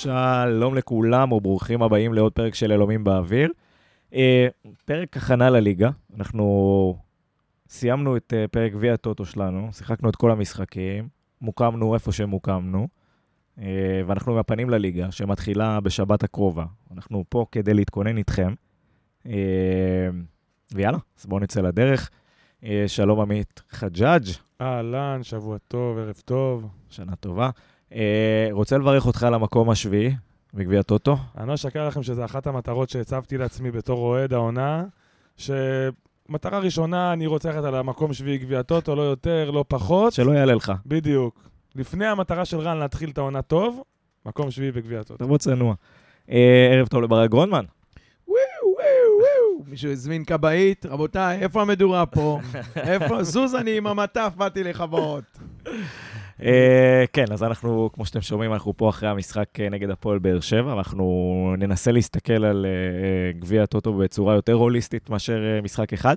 שלום לכולם וברוכים הבאים לעוד פרק של אלומים באוויר. אה, פרק הכנה לליגה, אנחנו סיימנו את אה, פרק גביע הטוטו שלנו, שיחקנו את כל המשחקים, מוקמנו איפה שמוקמנו, אה, ואנחנו עם הפנים לליגה, שמתחילה בשבת הקרובה. אנחנו פה כדי להתכונן איתכם. ויאללה, אז בואו נצא לדרך. שלום עמית חג'אג', אהלן, שבוע טוב, ערב טוב. שנה טובה. אה, רוצה לברך אותך על המקום השביעי בגביע טוטו. אני לא אשקר לכם שזו אחת המטרות שהצבתי לעצמי בתור אוהד העונה, שמטרה ראשונה, אני רוצה ללכת על המקום שביעי גביע טוטו, לא יותר, לא פחות. שלא יעלה לך. בדיוק. לפני המטרה של רן להתחיל את העונה טוב, מקום שביעי בגביע טוטו. תבוא צנוע. אה, ערב טוב לברק גרונמן. וואו, וואו, וואו. מישהו הזמין כבאית? רבותיי, איפה המדורה פה? איפה? זוז אני עם המטף, באתי לכבות. אה, כן, אז אנחנו, כמו שאתם שומעים, אנחנו פה אחרי המשחק אה, נגד הפועל באר שבע, ואנחנו ננסה להסתכל על אה, גביע הטוטו בצורה יותר הוליסטית מאשר משחק אחד.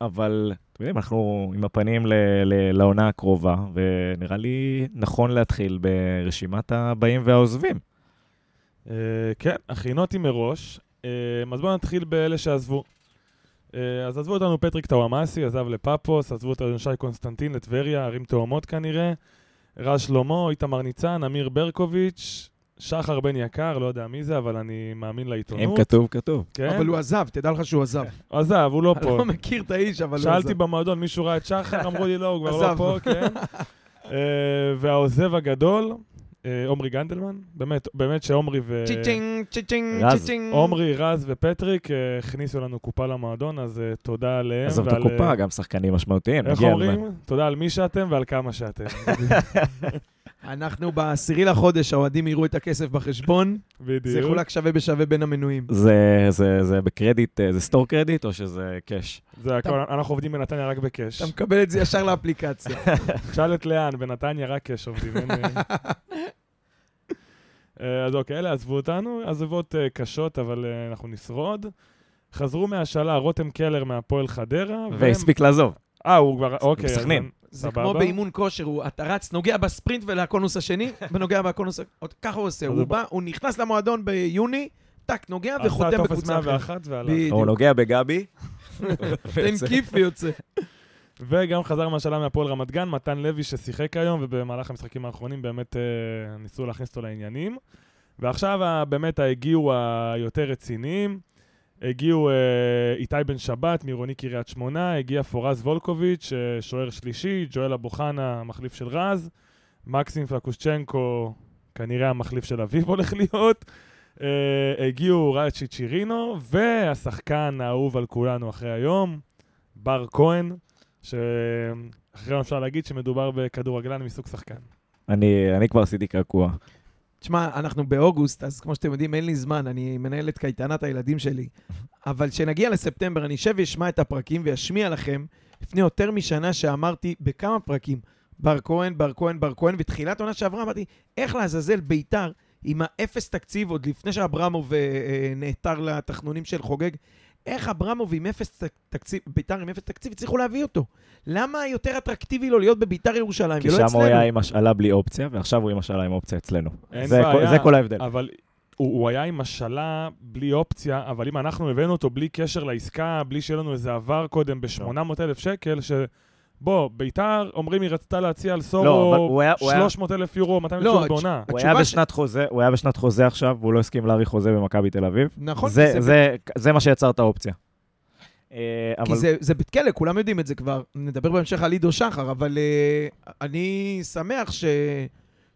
אבל, אתם יודעים, אנחנו עם הפנים לעונה הקרובה, ונראה לי נכון להתחיל ברשימת הבאים והעוזבים. כן, הכינותי מראש. אז בואו נתחיל באלה שעזבו. אה, אז עזבו אותנו פטריק טוואמאסי, עזב לפאפוס, עזבו אותנו שי קונסטנטין לטבריה, ערים תאומות כנראה. רז שלמה, איתמר ניצן, אמיר ברקוביץ', שחר בן יקר, לא יודע מי זה, אבל אני מאמין אם לעיתונות. כתוב, כתוב. כן? אבל הוא עזב, תדע לך שהוא עזב. הוא עזב, הוא לא אני פה. לא מכיר את האיש, אבל הוא עזב. שאלתי במועדון, מישהו ראה את שחר? אמרו לי לא, הוא כבר לא. פה, כן. אה, והעוזב הגדול, עומרי גנדלמן, באמת, באמת שעומרי ו... צ'יצ'ינג, צ'יצ'ינג, רז. צ'יצ'ינג. עומרי, רז ופטריק אה, הכניסו לנו קופה למועדון, אז אה, תודה עליהם. עזוב את הקופה, אה, גם שחקנים משמעותיים. איך אומרים? תודה על מי שאתם ועל כמה שאתם. אנחנו בעשירי לחודש, האוהדים יראו את הכסף בחשבון, זה בדיוק. יחולק שווה בשווה בין המנויים. זה, זה, זה בקרדיט, אה, זה store credit או שזה cash? זה הכל, אנחנו עובדים בנתניה רק ב cash. אתה מקבל את זה ישר לאפליקציה. שאל את לאן, בנתניה רק קאש עובדים. אה. אז אוקיי, אלה עזבו אותנו, עזבות אה, קשות, אבל אה, אנחנו נשרוד. חזרו מהשאלה רותם קלר מהפועל חדרה. והם- והספיק לעזוב. אה, הוא כבר, אוקיי. בסכנין. זה סבבה. כמו באימון כושר, הוא- אתה רץ, נוגע בספרינט ולקונוס השני, ונוגע בקונוס... ככה הוא עושה, אז הוא הוא בא, הוא נכנס למועדון ביוני, טק, נוגע עשה וחותם טופס בקבוצה אחרת. 101 והלך. הוא נוגע בגבי. תן כיף ויוצא. וגם חזר מהשאלה מהפועל רמת גן, מתן לוי ששיחק היום, ובמהלך המשחקים האחרונים באמת אה, ניסו להכניס אותו לעניינים. ועכשיו ה- באמת הגיעו היותר רציניים. הגיעו אה, איתי בן שבת מעירוני קריית שמונה, הגיע פורז וולקוביץ', אה, שוער שלישי, ג'ואל אבו חנה, המחליף של רז, מקסים פלקושצ'נקו, כנראה המחליף של אביב הולך להיות. אה, הגיעו ראיה צ'יצ'ירינו, והשחקן האהוב על כולנו אחרי היום, בר כהן, שאחרי אפשר להגיד שמדובר בכדורגלן מסוג שחקן. אני, אני כבר עשיתי קעקוע. תשמע, אנחנו באוגוסט, אז כמו שאתם יודעים, אין לי זמן, אני מנהל את קייטנת הילדים שלי. אבל כשנגיע לספטמבר, אני אשב ואשמע את הפרקים ואשמיע לכם, לפני יותר משנה שאמרתי בכמה פרקים, בר כהן, בר כהן, בר כהן, ותחילת עונה שעברה אמרתי, איך לעזאזל ביתר, עם האפס תקציב, עוד לפני שאברמוב אה, אה, נעתר לתחנונים של חוגג, איך אברמוב עם אפס תק- תקציב, ביתר עם אפס תקציב, הצליחו להביא אותו? למה יותר אטרקטיבי לו להיות בביתר ירושלים כי ולא שם אצלנו? הוא היה עם השאלה בלי אופציה, ועכשיו הוא עם השאלה עם אופציה אצלנו. אין זה, בעיה. כל, זה כל ההבדל. אבל הוא, הוא היה עם השאלה בלי אופציה, אבל אם אנחנו הבאנו אותו בלי קשר לעסקה, בלי שיהיה לנו איזה עבר קודם ב-800 אלף שקל, ש... בוא, ביתר, אומרים היא רצתה להציע על לא, סורו היה- 300 אלף יורו, 200 אלף לא, יורו בעונה. הוא היה, ש- בשנת חוזה, הוא היה בשנת חוזה עכשיו, והוא לא הסכים להאריך חוזה במכבי תל אביב. נכון, זה, כי זה, זה, זה מה שיצר את האופציה. אה, כי אבל זה, זה בית כלא, כולם יודעים את זה כבר. נדבר בהמשך על עידו שחר, אבל uh, אני שמח ש,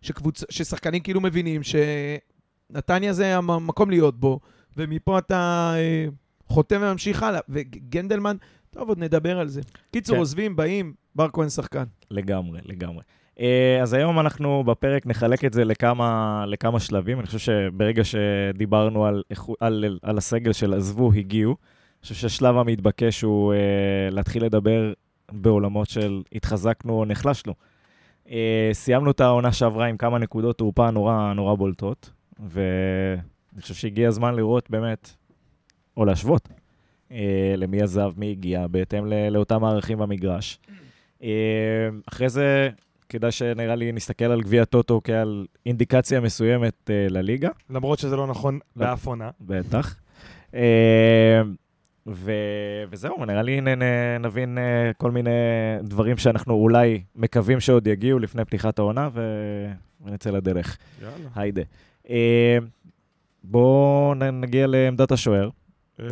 שקבוצ... ששחקנים כאילו מבינים שנתניה זה המקום להיות בו, ומפה אתה uh, חותם וממשיך הלאה. וגנדלמן, טוב, עוד נדבר על זה. קיצור, כן. עוזבים, באים, בר כהן שחקן. לגמרי, לגמרי. אה, אז היום אנחנו בפרק נחלק את זה לכמה, לכמה שלבים. אני חושב שברגע שדיברנו על, איכו- על, על הסגל של עזבו, הגיעו, אני חושב שהשלב המתבקש הוא אה, להתחיל לדבר בעולמות של התחזקנו או נחלשנו. אה, סיימנו את העונה שעברה עם כמה נקודות תורפה נורא, נורא בולטות, ואני חושב שהגיע הזמן לראות באמת, או להשוות, למי עזב, מי הגיע, בהתאם לאותם הערכים במגרש. אה, אחרי זה כדאי שנראה לי נסתכל על גביע טוטו כעל אינדיקציה מסוימת אה, לליגה, למרות שזה לא נכון. באף עונה. בטח. אה, ו... וזהו, נראה לי נ... נ- נבין אה, כל מיני דברים שאנחנו אולי מקווים שעוד יגיעו לפני פתיחת העונה, ו... ונצא לדרך. יאללה. היידה. אה, בואו נגיע לעמדת השוער,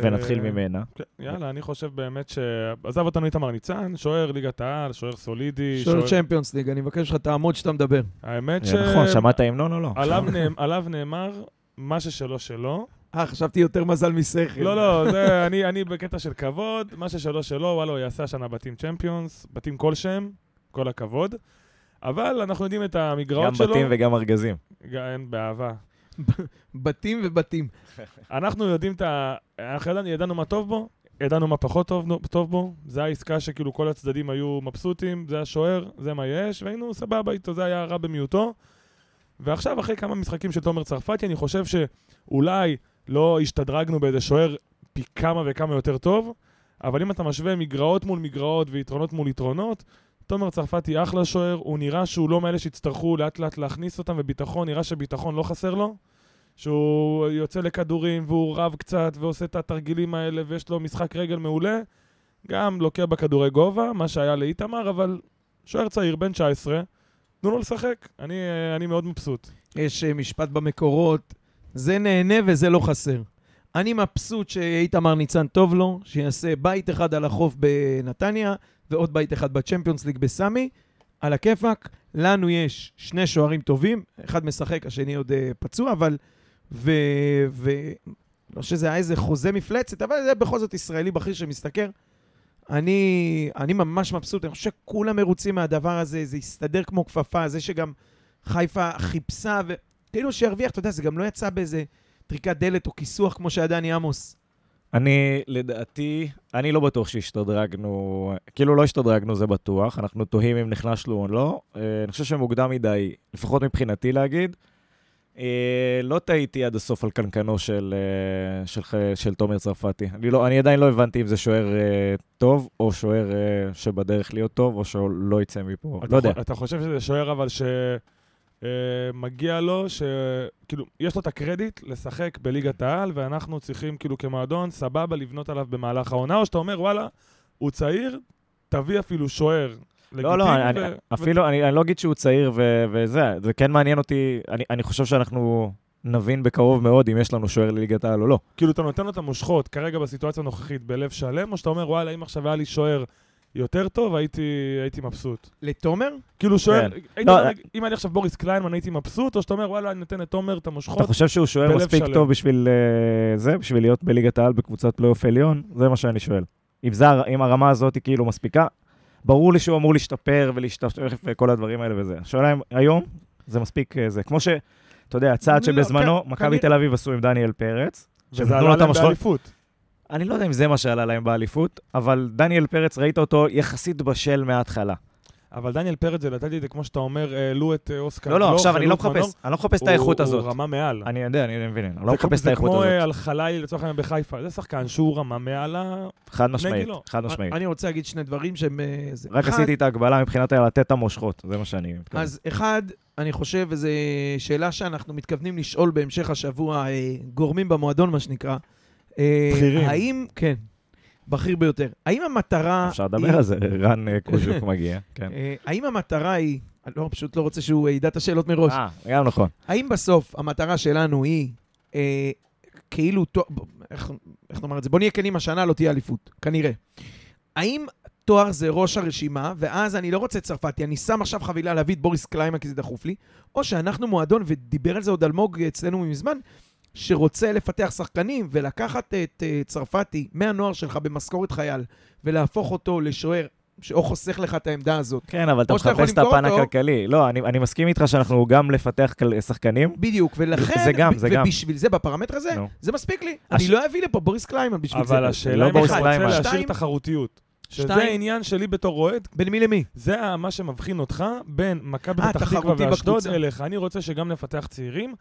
ונתחיל אה, ממנה. כן, יאללה, אני חושב באמת ש... עזב אותנו איתמר ניצן, שוער ליגת העל, שוער סולידי. שואל צ'מפיונס ליג, אני מבקש לך תעמוד שאתה מדבר. האמת ש... נכון, שמעת המנון או לא? עליו נאמ- עליו נאמר, מה ששלו שלו. אה, חשבתי יותר מזל משכל. לא, לא, זה, אני, אני בקטע של כבוד, מה ששלו שלו, וואלה, הוא יעשה השנה בתים צ'מפיונס, בתים כלשהם, כל הכבוד. אבל אנחנו יודעים את המגרעות גם שלו. בתים וגם ארגזים. גם באהבה. בתים ובתים. אנחנו יודעים את ה... אנחנו ידענו, מה טוב בו, ידענו מה פחות טוב, טוב בו. זו העסקה שכאילו כל הצדדים היו מבסוטים, זה השוער, זה מה יש, והיינו סבבה איתו, זה היה רע במיעוטו. ועכשיו, אחרי כמה משחקים של תומר צרפתי, אני חושב שאולי לא השתדרגנו באיזה שוער פי כמה וכמה יותר טוב, אבל אם אתה משווה מגרעות מול מגרעות ויתרונות מול יתרונות, תומר צרפתי אחלה שוער, הוא נראה שהוא לא מאלה שיצטרכו לאט לאט להכניס אותם, וביטחון, נראה שביטחון לא חסר לו. שהוא יוצא לכדורים והוא רב קצת ועושה את התרגילים האלה ויש לו משחק רגל מעולה. גם לוקה בכדורי גובה, מה שהיה לאיתמר, אבל שוער צעיר, בן 19, תנו לו לשחק. אני, אני מאוד מבסוט. יש אה, משפט במקורות, זה נהנה וזה לא חסר. אני מבסוט שאיתמר ניצן טוב לו, שיעשה בית אחד על החוף בנתניה, ועוד בית אחד בצ'מפיונס ליג בסמי, על הכיפאק. לנו יש שני שוערים טובים, אחד משחק, השני עוד אה, פצוע, אבל... ו... ו... לא שזה היה איזה חוזה מפלצת, אבל זה בכל זאת ישראלי בכיר שמשתכר. אני, אני ממש מבסוט, אני חושב שכולם מרוצים מהדבר הזה, זה הסתדר כמו כפפה, זה שגם חיפה חיפשה, וכאילו שירוויח, אתה יודע, זה גם לא יצא באיזה טריקת דלת או כיסוח כמו שהיה דני עמוס. אני, לדעתי, אני לא בטוח שהשתדרגנו, כאילו לא השתדרגנו, זה בטוח, אנחנו תוהים אם נכנסנו או לא. אה, אני חושב שמוקדם מדי, לפחות מבחינתי להגיד. אה, לא טעיתי עד הסוף על קנקנו של, אה, של, ח- של תומר צרפתי. אני, לא, אני עדיין לא הבנתי אם זה שוער טוב, או שוער שבדרך להיות טוב, או שהוא לא יצא מפה. לא יודע. אתה חושב שזה שוער אבל שמגיע לו, שכאילו, יש לו את הקרדיט לשחק בליגת העל, ואנחנו צריכים כאילו כמועדון, סבבה, לבנות עליו במהלך העונה, או שאתה אומר, וואלה, הוא צעיר, תביא אפילו שוער. לא, לא, אני, ו- אפילו, אני, אני לא אגיד שהוא צעיר ו, וזה, זה כן מעניין אותי, אני, אני חושב שאנחנו נבין בקרוב מאוד אם יש לנו שוער לליגת העל או לא. כאילו, אתה נותן לו את המושכות כרגע בסיטואציה הנוכחית בלב שלם, או שאתה אומר, וואלה, אם עכשיו היה לי שוער יותר טוב, הייתי, הייתי מבסוט. לתומר? כאילו שוער, כן. הייתי לא, אומר, אם היה לי עכשיו בוריס קליינמן, הייתי מבסוט, או שאתה אומר, וואלה, אני נותן לתומר את אתה המושכות. חושב שהוא שוער בלב מספיק שלם. טוב בשביל אה, זה, בשביל להיות בליגת העל בקבוצת פלייאוף עליון? זה מה שאני שואל. אם, זה, אם הרמה הזאת היא כאילו מספיקה, ברור לי שהוא אמור להשתפר ולהשתפר וכל הדברים האלה וזה. השאלה אם היום זה מספיק אה, זה. כמו ש... אתה יודע, הצעד לא, שבזמנו, כן, מכבי כנראה- תל אביב עשו עם דניאל פרץ, וזה עלה להם. באליפות. אני לא יודע אם זה מה שעלה להם באליפות, אבל דניאל פרץ, ראית אותו יחסית בשל מההתחלה. אבל דניאל פרץ, זה את זה, כמו שאתה אומר, העלו את אה, אוסקר לא, לא, גלוך, עכשיו אני לא. מחפש, אני לא מחפש את הוא- האיכות הזאת. הוא רמה מעל. אני יודע, אני מבין, אני לא זה כמו- מחפש את האיכות זה כמו הזאת. אה, על חלילי, לצורך העניין בחיפה. זה שחקן שהוא רמה מעל ה... חד משמעית. חד משמעית. אני רוצה להגיד שני דברים שהם... אה, זה. רק אחד, עשיתי את ההגבלה מבחינת לתת את המושכות, זה מה שאני מתכוון. אז אחד, אני חושב, וזו שאלה שאנחנו מתכוונים לשאול בהמשך השבוע, אה, גורמים במועדון, מה שנקרא. אה, בכירים. האם, כן, בכיר ביותר. האם המטרה... אפשר היא- לדבר על זה, רן אה, קוז'וק מגיע, כן. אה, האם המטרה היא... אני לא, פשוט לא רוצה שהוא ידע את השאלות מראש. אה, גם נכון. האם בסוף המטרה שלנו היא אה, כאילו, איך, איך נאמר את זה? בוא נהיה כנים, השנה לא תהיה אליפות, כנראה. האם תואר זה ראש הרשימה, ואז אני לא רוצה צרפתי, אני שם עכשיו חבילה להביא את בוריס קליימן כי זה דחוף לי, או שאנחנו מועדון, ודיבר על זה עוד אלמוג אצלנו מזמן, שרוצה לפתח שחקנים ולקחת את אה, צרפתי מהנוער שלך במשכורת חייל, ולהפוך אותו לשוער, שאו חוסך לך את העמדה הזאת. כן, אבל אתה או מחפש את הפן אותו. הכלכלי. לא, אני אני מסכים איתך שאנחנו גם לפתח כל- שחקנים. בדיוק, ולכן, זה גם, זה גם. ובשביל זה, בפרמטר הזה, נו. זה מספיק לי. הש- אני לא אביא לפה בוריס קליינמן בשביל זה. אבל השאלה לא אם אתה בוריס רוצה קליימן. להשאיר שתיים- תחרותיות. שזה שתיים- העניין שלי בתור אוהד, בין מי למי? זה מה שמבחין אותך בין מכבי אה, פתח תקווה ואשדוד. אליך. אני רוצה שגם נפתח צעירים,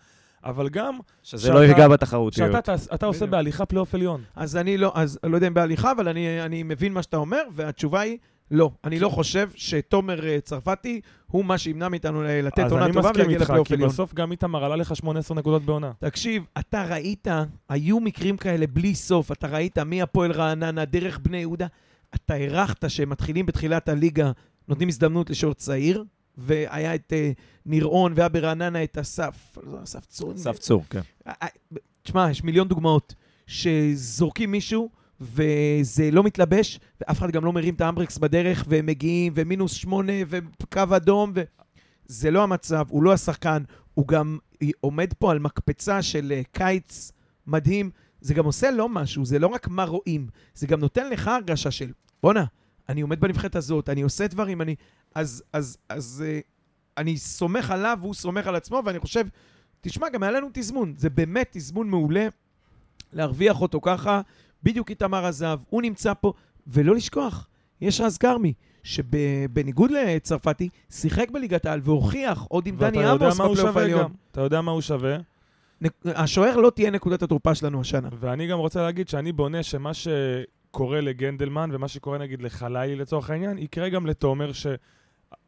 אבל גם שזה שאתה- לא יפגע בתחרותיות. שאתה תעש- אתה עושה. בהליכה פלייאוף עליון. אז אני לא, אז לא יודע אם בהליכה, אבל אני, אני מבין מה שאתה אומר, והתשובה היא, לא. אני לא חושב שתומר אה, צרפתי הוא מה שימנע מאיתנו ל- לתת אז עונה אני טובה מסכים ולהגיע איתך, לפלייאוף כי עליון. בסוף גם איתמר עלה לך 18 נקודות בעונה. תקשיב, אתה ראית, היו מקרים כאלה בלי סוף, אתה ראית מהפועל רעננה, דרך בני יהודה, אתה הערכת שהם מתחילים בתחילת הליגה, נותנים הזדמנות לשוער צעיר, והיה את אה, ניר-און, והיה ברעננה את אסף, לא, אסף צור. אסף צור, כן. אה, אה, תשמע, יש מיליון דוגמאות שזורקים מישהו וזה לא מתלבש, ואף אחד גם לא מרים את האמברקס בדרך, והם מגיעים, ומינוס שמונה, וקו אדום, ו... זה לא המצב, הוא לא השחקן, הוא גם עומד פה על מקפצה של קיץ מדהים. זה גם עושה לא משהו, זה לא רק מה רואים, זה גם נותן לך הרגשה של, בואנה, אני עומד בנבחרת הזאת, אני עושה דברים, אני... אז, אז, אז אה, אני סומך עליו, והוא סומך על עצמו, ואני חושב, תשמע, גם היה לנו תזמון, זה באמת תזמון מעולה להרוויח אותו ככה, בדיוק איתמר עזב, הוא נמצא פה, ולא לשכוח, יש רז כרמי, שבניגוד לצרפתי, שיחק בליגת העל והוכיח עוד עם דני עמוס בפלייאוף העליון. אתה יודע מה הוא שווה. נק- השוער לא תהיה נקודת התורפה שלנו השנה. ואני גם רוצה להגיד שאני בונה שמה שקורה לגנדלמן ומה שקורה נגיד לחלילי לצורך העניין, יקרה גם לתומר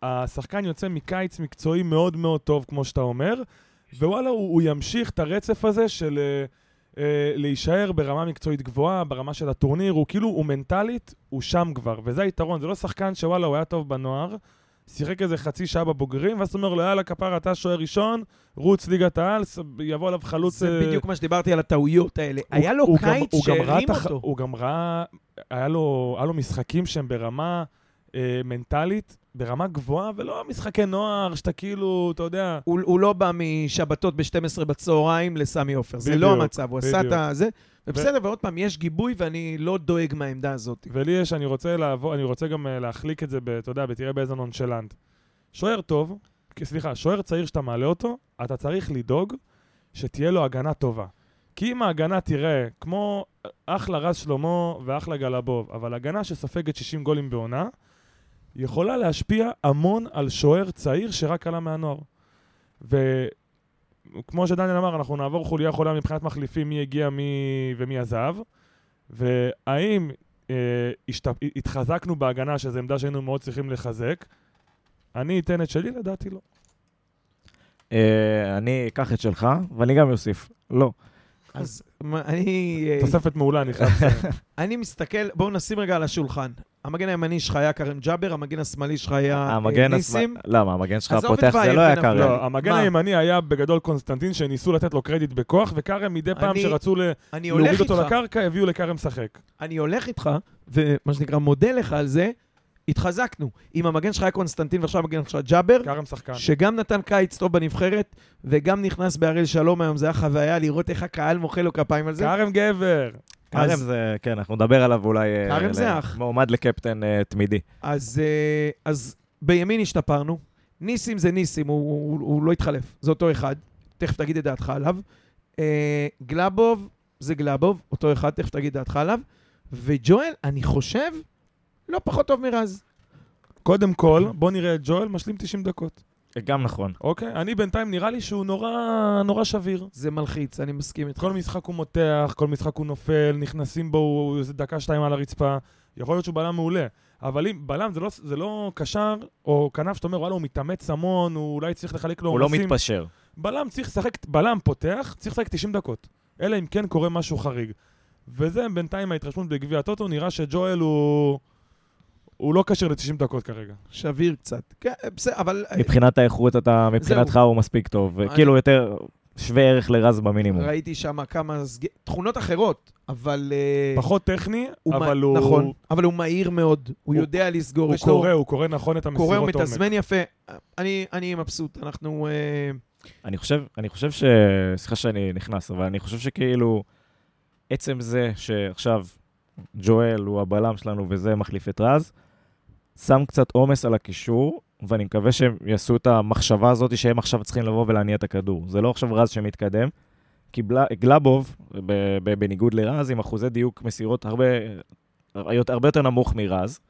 שהשחקן יוצא מקיץ מקצועי מאוד מאוד טוב, כמו שאתה אומר, ווואלה, הוא, הוא ימשיך את הרצף הזה של אה, אה, להישאר ברמה מקצועית גבוהה, ברמה של הטורניר, הוא כאילו, הוא מנטלית, הוא שם כבר, וזה היתרון, זה לא שחקן שוואלה, הוא היה טוב בנוער, שיחק איזה חצי שעה בבוגרים, ואז אתה אומר לו, יאללה, כפר, אתה שוער ראשון, רוץ ליגת העל, יבוא עליו חלוץ... זה אה, בדיוק מה שדיברתי על הטעויות האלה. הוא- היה לו הוא קיץ הוא שהרים אותו. הוא גם ראה, היה לו, היה לו משחקים שהם ברמה אה, מנטלית, ברמה גבוהה, ולא משחקי נוער, שאתה כאילו, אתה יודע, הוא, הוא לא בא משבתות ב-12 בצהריים לסמי עופר, זה לא המצב, הוא עשה את. הזה, ובסדר, ועוד פעם, יש גיבוי ואני לא דואג מהעמדה הזאת. ולי יש, אני רוצה לעבור, אני רוצה גם אה, להחליק את זה, אתה יודע, ותראה באיזה נונשלנט. שוער טוב, סליחה, שוער צעיר שאתה מעלה אותו, אתה צריך לדאוג שתהיה לו הגנה טובה. כי אם ההגנה תראה כמו אחלה רז שלמה ואחלה גלבוב, אבל הגנה שסופגת 60 גולים בעונה, יכולה להשפיע המון על שוער צעיר שרק עלה מהנוער. וכמו שדניאל אמר, אנחנו נעבור חוליה חוליה מבחינת מחליפים, מי הגיע מי... ומי עזב. והאם אה, השת... התחזקנו בהגנה, שזו עמדה שהיינו מאוד צריכים לחזק? אני אתן את שלי, לדעתי לא. אה, אני אקח את שלך, ואני גם אוסיף. לא. אז אני... אה, תוספת מעולה, אני חייב לציין. אני מסתכל, בואו נשים רגע על השולחן. המגן הימני שלך היה כרם ג'אבר, המגן השמאלי שלך היה אה, ניסים. למה? המגן שלך פותח זה לא היה. קרן. לא, המגן? הימני היה בגדול קונסטנטין, שניסו לתת לו קרדיט בכוח, וכרם מדי פעם אני שרצו להוריד אותו לקרקע, הביאו לכרם לשחק. אני הולך איתך, ומה שנקרא, מודה לך על זה, התחזקנו. אם המגן שלך היה קונסטנטין ועכשיו המגן שלך ג'אבר. שגם נתן קיץ טוב בנבחרת, וגם נכנס בהראל שלום היום, זה היה חוויה לראות איך הקהל מוחא לו כפיים על זה. כרם גבר. כרם זה, כן, אנחנו נדבר עליו אולי... אה, כרם זה אח. מועמד לקפטן אה, תמידי. אז, אה, אז בימין השתפרנו. ניסים זה ניסים, הוא, הוא, הוא לא התחלף, זה אותו אחד. תכף תגיד את דעתך עליו. אה, גלאבוב זה גלאבוב, אותו אחד, תכף תגיד את דעתך עליו. וג'ואל, אני חושב, לא פחות טוב מרז. קודם כל, בוא נראה את ג'ואל משלים 90 דקות. גם נכון. אוקיי? אני בינתיים נראה לי שהוא נורא, נורא שביר. זה מלחיץ, אני מסכים איתך. כל משחק הוא מותח, כל משחק הוא נופל, נכנסים בו, איזה דקה שתיים על הרצפה. יכול להיות שהוא בלם מעולה. אבל אם בלם זה לא, זה לא קשר או כנף שאתה אומר, וואלה, הוא מתאמץ המון, הוא אולי צריך לחלק לו הוא לא עומסים." מתפשר. בלם צריך לשחק, בלם פותח, צריך לשחק 90 דקות. אלא אם כן קורה משהו חריג. וזה בינתיים ההתרשמות בגביע הטוטו, נראה שג'ואל הוא... הוא לא כשיר ל-90 דקות כרגע. שביר קצת. כן, בסדר, אבל... מבחינת האיכות, אתה, מבחינתך הוא מספיק טוב. אני- כאילו יותר שווה ערך לרז במינימום. ראיתי שם כמה סג... תכונות אחרות, אבל... אה, פחות טכני, הוא אבל מה- הוא... נכון, אבל הוא מהיר מאוד, הוא הוא- יודע לסגור, הוא יש לו... קורא, הוא קורא נכון את המסירות קורא, הוא עומק. מתזמן יפה. אני, אני מבסוט, אנחנו... אה, אני חושב, אני חושב ש... סליחה שאני נכנס, אבל אני חושב שכאילו, עצם זה שעכשיו ג'ואל הוא הבלם שלנו וזה מחליף את רז, שם קצת עומס על הקישור, ואני מקווה שהם יעשו את המחשבה הזאת שהם עכשיו צריכים לבוא ולהניע את הכדור. זה לא עכשיו רז שמתקדם, כי בלה, גלאבוב, ב, בניגוד לרז, עם אחוזי דיוק מסירות הרבה, הרבה יותר נמוך מרז,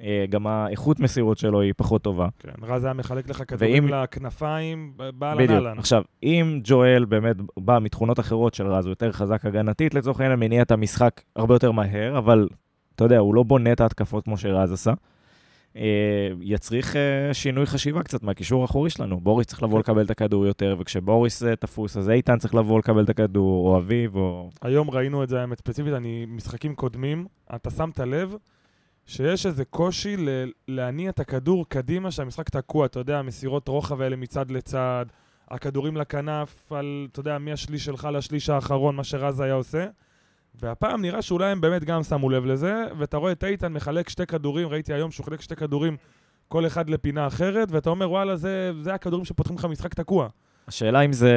אה, גם האיכות מסירות שלו היא פחות טובה. כן, רז היה מחלק לך כדורים ואם- לכנפיים, באהלן בדיוק. אהלן. עכשיו, אם ג'ואל באמת בא מתכונות אחרות של רז, הוא יותר חזק הגנתית, לצורך העניין מניע את המשחק הרבה יותר מהר, אבל אתה יודע, הוא לא בונה את ההתקפות כמו שרז עשה. אה, יצריך אה, שינוי חשיבה קצת מהקישור האחורי שלנו. בוריס צריך לבוא לקבל את הכדור יותר, וכשבוריס אה, תפוס, אז איתן צריך לבוא לקבל את הכדור, או אביב, או... היום ראינו את זה האמת ספציפית, אני, משחקים קודמים, אתה שמת לב שיש איזה קושי ל- להניע את הכדור קדימה, שהמשחק תקוע, אתה יודע, מסירות רוחב האלה מצד לצד, הכדורים לכנף, על, אתה יודע, מהשליש שלך לשליש האחרון, מה שרז היה עושה. והפעם נראה שאולי הם באמת גם שמו לב לזה, ואתה רואה את איתן מחלק שתי כדורים, ראיתי היום שהוא חילק שתי כדורים, כל אחד לפינה אחרת, ואתה אומר, וואלה, זה, זה הכדורים שפותחים לך משחק תקוע. השאלה אם זה,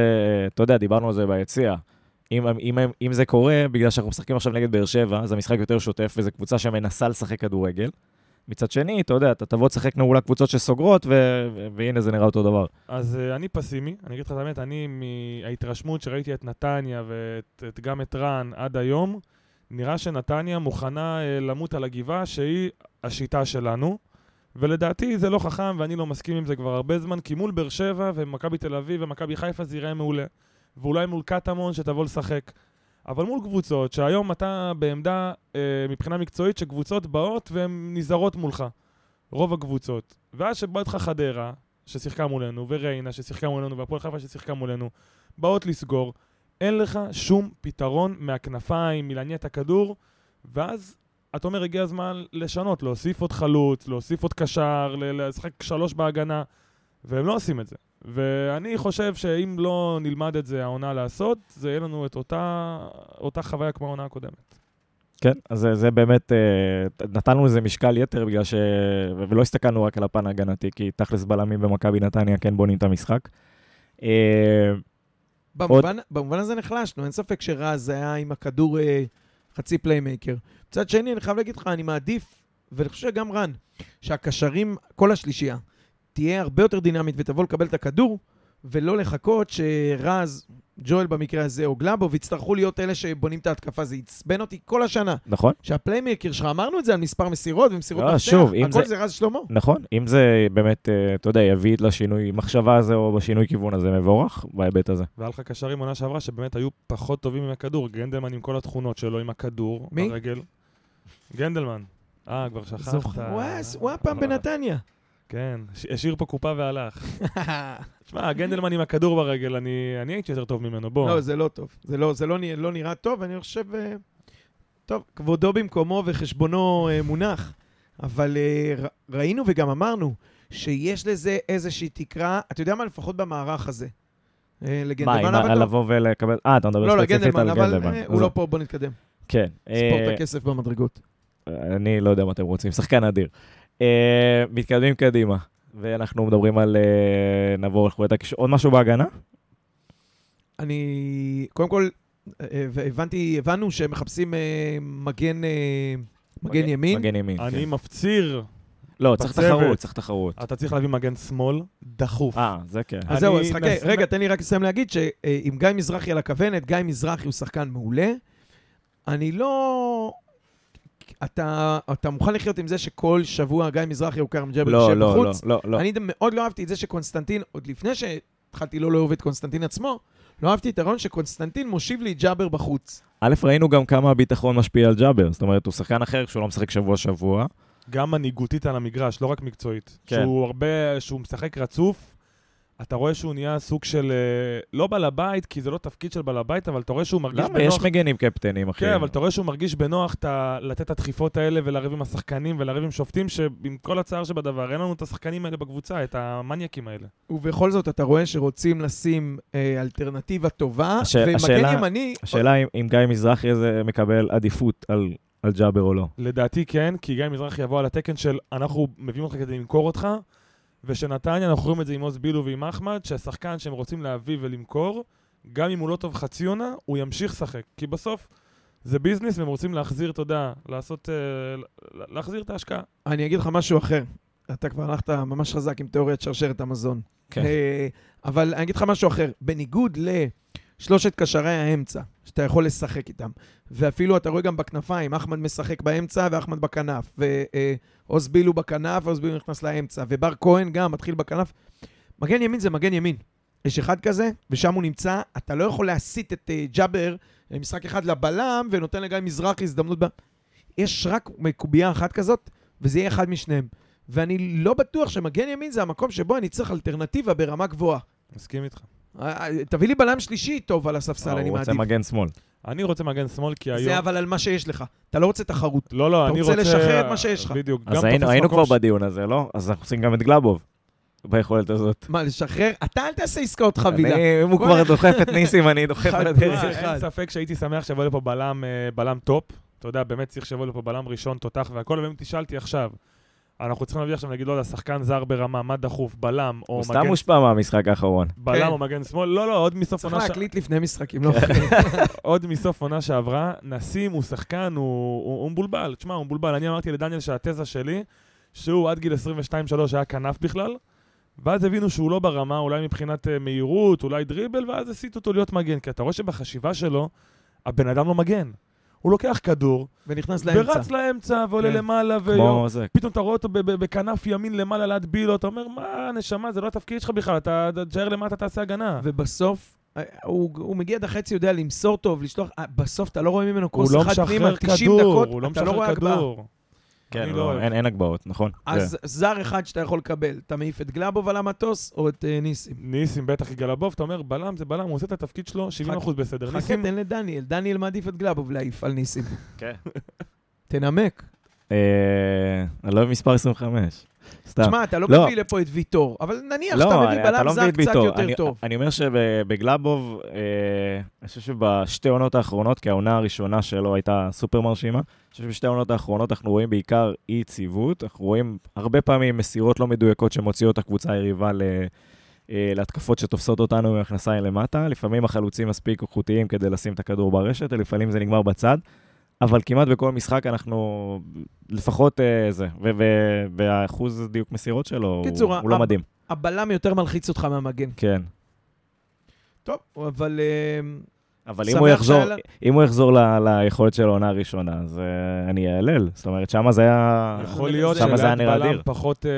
אתה יודע, דיברנו על זה ביציע. אם, אם, אם, אם זה קורה, בגלל שאנחנו משחקים עכשיו נגד באר שבע, אז המשחק יותר שוטף, וזו קבוצה שמנסה לשחק כדורגל. מצד שני, אתה יודע, אתה תבוא תשחק מול הקבוצות שסוגרות, ו- והנה זה נראה אותו דבר. אז uh, אני פסימי, אני אגיד לך את האמת, אני מההתרשמות שראיתי את נתניה וגם את רן עד היום, נראה שנתניה מוכנה uh, למות על הגבעה שהיא השיטה שלנו, ולדעתי זה לא חכם ואני לא מסכים עם זה כבר הרבה זמן, כי מול באר שבע ומכבי תל אביב ומכבי חיפה זה ייראה מעולה. ואולי מול קטמון שתבוא לשחק. אבל מול קבוצות שהיום אתה בעמדה אה, מבחינה מקצועית שקבוצות באות והן נזהרות מולך. רוב הקבוצות. ואז שבאה איתך חדרה, ששיחקה מולנו, וריינה ששיחקה מולנו, והפועל חיפה ששיחקה מולנו, באות לסגור. אין לך שום פתרון מהכנפיים, מלהניע את הכדור, ואז אתה אומר, הגיע הזמן לשנות, להוסיף עוד חלוץ, להוסיף עוד קשר, לשחק שלוש בהגנה, והם לא עושים את זה. ואני חושב שאם לא נלמד את זה העונה לעשות, זה יהיה לנו את אותה, אותה חוויה כמו העונה הקודמת. כן, אז זה, זה באמת, אה, נתנו לזה משקל יתר בגלל ש... ולא הסתכלנו רק על הפן ההגנתי, כי תכלס בלמים במכבי נתניה כן בונים את המשחק. אה, במובן, במובן הזה נחלשנו, אין ספק שרז היה עם הכדור אה, חצי playmaker. מצד שני, אני חייב להגיד לך, אני מעדיף, ואני חושב שגם רן, שהקשרים, כל השלישייה, תהיה הרבה יותר דינמית ותבוא לקבל את הכדור, ולא לחכות שרז, ג'ואל במקרה הזה, או גלזר, יצטרכו להיות אלה שבונים את ההתקפה. זה עצבן אותי כל השנה. נכון, שה playmaker שלך, אמרנו את זה על מספר מסירות ומסירות לא, מפתח, שוב, אם הכל זה- זה רז שלמה. נכון. אם זה באמת, אה, אתה יודע, יביא לשינוי מחשבה הזה או בשינוי כיוון הזה, מבורך בהיבט הזה. והיה לך קשרים עונה שעברה שבאמת היו פחות טובים עם הכדור. גנדלמן עם כל התכונות שלו, עם הכדור, מי? ברגל. גנדלמן. אה, כבר שכחת. זוכר, הוא היה- הוא היה פעם בנתניה. כן, השאיר פה קופה והלך. תשמע, גנדלמן עם הכדור ברגל, אני אני הייתי יותר טוב ממנו, בוא. לא, זה לא טוב. זה לא, זה לא, נראה- לא נראה טוב, אני חושב... אה, טוב, כבודו במקומו וחשבונו אה, מונח, אבל אה, ר- ראינו וגם אמרנו שיש לזה איזושהי תקרה, אתה יודע מה? לפחות במערך הזה. אה, מה, לגנדלמן, עם אבל ה- לא. לבוא ולקבל... אה, אתה מדבר לא, לא, ספציפית גנדלמן, על אבל גנדלמן. אה, הוא אז- לא פה, בוא נתקדם. כן. ספורט אה, הכסף במדרגות. אני לא יודע מה אתם רוצים, שחקן אדיר. אה, מתקדמים קדימה, ואנחנו מדברים על... אה, נעבור לחורת הקישור. עוד משהו בהגנה? אני, קודם כל, אה, הבנתי, הבנו שהם מחפשים מגן, מגן ימין. מגן ימין, אני כן. מפציר, לא, צריך. תחרות, צריך תחרות. אתה צריך להביא מגן שמאל דחוף. אה, זה כן. אז זהו, אני אז חכה, נס- רגע, תן לי רק לסיים להגיד שעם גיא מזרחי על הכוונת, גיא מזרחי הוא שחקן מעולה. אני לא... אתה, אתה מוכן לחיות עם זה שכל שבוע גיא מזרחי הוא כרם ג'אבר לא, יושב לא, לא, בחוץ? לא, לא. אני מאוד לא אהבתי את זה שקונסטנטין, עוד לפני שהתחלתי לא לאהוב את קונסטנטין עצמו, לא אהבתי את הרעיון שקונסטנטין מושיב לי ג'אבר בחוץ. א', ראינו גם כמה הביטחון משפיע על ג'אבר. זאת אומרת, הוא שחקן אחר שהוא לא משחק שבוע-שבוע. גם מנהיגותית על המגרש, לא רק מקצועית. כן. שהוא הרבה, שהוא משחק רצוף, אתה רואה שהוא נהיה סוג של, אה, לא בעל הבית, כי זה לא תפקיד של בעל הבית, אבל אתה רואה שהוא מרגיש למה? בנוח. יש מגנים קפטנים, אחי. כן, אבל אתה רואה שהוא מרגיש בנוח את ה- לתת את הדחיפות האלה ולריב עם השחקנים ולריב עם שופטים, שעם כל הצער שבדבר, אין לנו את השחקנים האלה בקבוצה, את המניאקים האלה. ובכל זאת, אתה רואה שרוצים לשים אה, אלטרנטיבה טובה, הש- ומגן השאלה- ימני... השאלה אם- אם גיא מזרחי הזה מקבל עדיפות על- על ג'אבר או לא. לדעתי כן, כי גיא מזרחי יבוא על התקן של אנחנו מביאים אותך כדי למכור אותך, ושנתניה, אנחנו רואים את זה עם עוז בילו ועם אחמד, שהשחקן שהם רוצים להביא ולמכור, גם אם הוא לא טוב חצי עונה, הוא ימשיך לשחק. כי בסוף זה ביזנס והם רוצים להחזיר, אתה יודע, לעשות, אה, להחזיר את ההשקעה. אני אגיד לך משהו אחר. אתה כבר הלכת ממש חזק עם תיאוריית שרשרת המזון. כן. אה, אבל אני אגיד לך משהו אחר. בניגוד לשלושת קשרי האמצע, שאתה יכול לשחק איתם, ואפילו אתה רואה גם בכנפיים, אחמד משחק באמצע ואחמד בכנף, ועוז בילו בכנף ועוז בילו נכנס לאמצע, ובר כהן גם מתחיל בכנף. מגן ימין זה מגן ימין. יש אחד כזה, ושם הוא נמצא, אתה לא יכול להסיט את אה, ג'אבר למשחק אחד לבלם, ונותן לגיא מזרחי הזדמנות ב... יש רק מקובייה אחת כזאת, וזה יהיה אחד משניהם. ואני לא בטוח שמגן ימין זה המקום שבו אני צריך אלטרנטיבה ברמה גבוהה. מסכים איתך. אה, אה, תביא לי בלם שלישי טוב על הספסל, אני הוא רוצה מעדיף. מגן שמאל. אני רוצה מגן שמאל, כי היום... זה אבל על מה שיש לך. אתה לא רוצה תחרות. לא, לא, אתה אני רוצה רוצה... לשחרר את מה שיש לך. בדיוק. אז היינו כבר בדיון הזה, לא? אז אנחנו עושים גם את גלאבוב ביכולת הזאת. מה, לשחרר? אתה אל תעשה עסקאות חבילה. אני- אם הוא כבר דוחף את ניסים, אני דוחף על. הדרך. אחד. אין ספק שהייתי שמח שיבוא לפה בלם, אה, בלם top. אתה יודע, באמת צריך שיבוא לפה בלם ראשון, תותח והכל, ואם תשאל אותי עכשיו, אנחנו צריכים להביא עכשיו, נגיד, לא יודע, שחקן זר ברמה, מה דחוף, בלם או הוא סתם מגן... מושפע מהמשחק האחרון. בלם כן. או מגן שמאל? לא, לא, עוד מסוף צריך עונה... ש- להקליט לפני משחקים, לא עוד מסוף עונה שעברה, נסים הוא שחקן, הוא, הוא, הוא מבולבל. תשמע, הוא מבולבל. אני אמרתי לדניאל שהתזה שלי, שהוא עד גיל 22-3 היה כנף בכלל, ואז הבינו שהוא לא ברמה, אולי מבחינת אה, מהירות, אולי דריבל, ואז הסיטו אותו להיות מגן. כי אתה רואה שבחשיבה שלו, הבן אדם לא מגן. הוא לוקח כדור, ונכנס לאמצע. ורץ לאמצע, ועולה כן. למעלה, ויום. כמו זה. פתאום אתה רואה אותו בכנף ימין למעלה להטביל לו, אתה אומר, מה, נשמה, זה לא התפקיד שלך בכלל, אתה אתה תשאר למטה, תעשה הגנה. ובסוף, אה, הוא, הוא מגיע עד החצי, יודע למסור טוב, לשלוח, אה, בסוף אתה לא רואה ממנו כוס לא אחד פנימה, משחרר 90 כדור, דקות, הוא לא אתה לא רואה משחרר הגבהה. כדור. כן, אני לא, לא אוהב. אין אין הגבהות, נכון. זה. אז זר אחד שאתה יכול לקבל, אתה מעיף את גלאבוב על המטוס, או את אה, ניסים. ניסים בטח יגאל הבוב, אתה אומר, בלם זה בלם, הוא עושה את התפקיד שלו 70% בסדר. חכה, ניסים, תן לדניאל. דניאל מעדיף את גלאבוב להעיף על ניסים. כן. תנמק. אה, אני לא אוהב מספר 25. סתם. תשמע, אתה לא לא. מביא לפה את ויטור, אבל נניח לא, שאתה מביא בלם לא זר קצת ויטור. יותר אני- טוב. אני אומר שבגלאבוב, אה, אני חושב שבשתי עונות האחרונות, כי העונה הראשונה שלו הייתה סופר מרשימה, אני חושב שבשתי העונות האחרונות אנחנו רואים בעיקר אי יציבות, אנחנו רואים הרבה פעמים מסירות לא מדויקות שמוציאות את הקבוצה היריבה ל... אה, להתקפות שתופסות אותנו ממכנסיים למטה, לפעמים החלוצים מספיק איכותיים כדי לשים את הכדור ברשת, ולפעמים זה נגמר בצד, אבל כמעט בכל משחק אנחנו לפחות אה, זה, והאחוז דיוק מסירות שלו הוא- קיצור, הוא לא ה- מדהים. הבלם יותר מלחיץ אותך מהמגן. כן. טוב, אבל... אה, אבל אם הוא יחזור, שהיה לה- אם הוא יחזור ל- ליכולת של העונה הראשונה, אז אה, אני אהלל. זאת אומרת, שמה זה היה... יכול להיות שמה נראה בלם אדיר. פחות אה,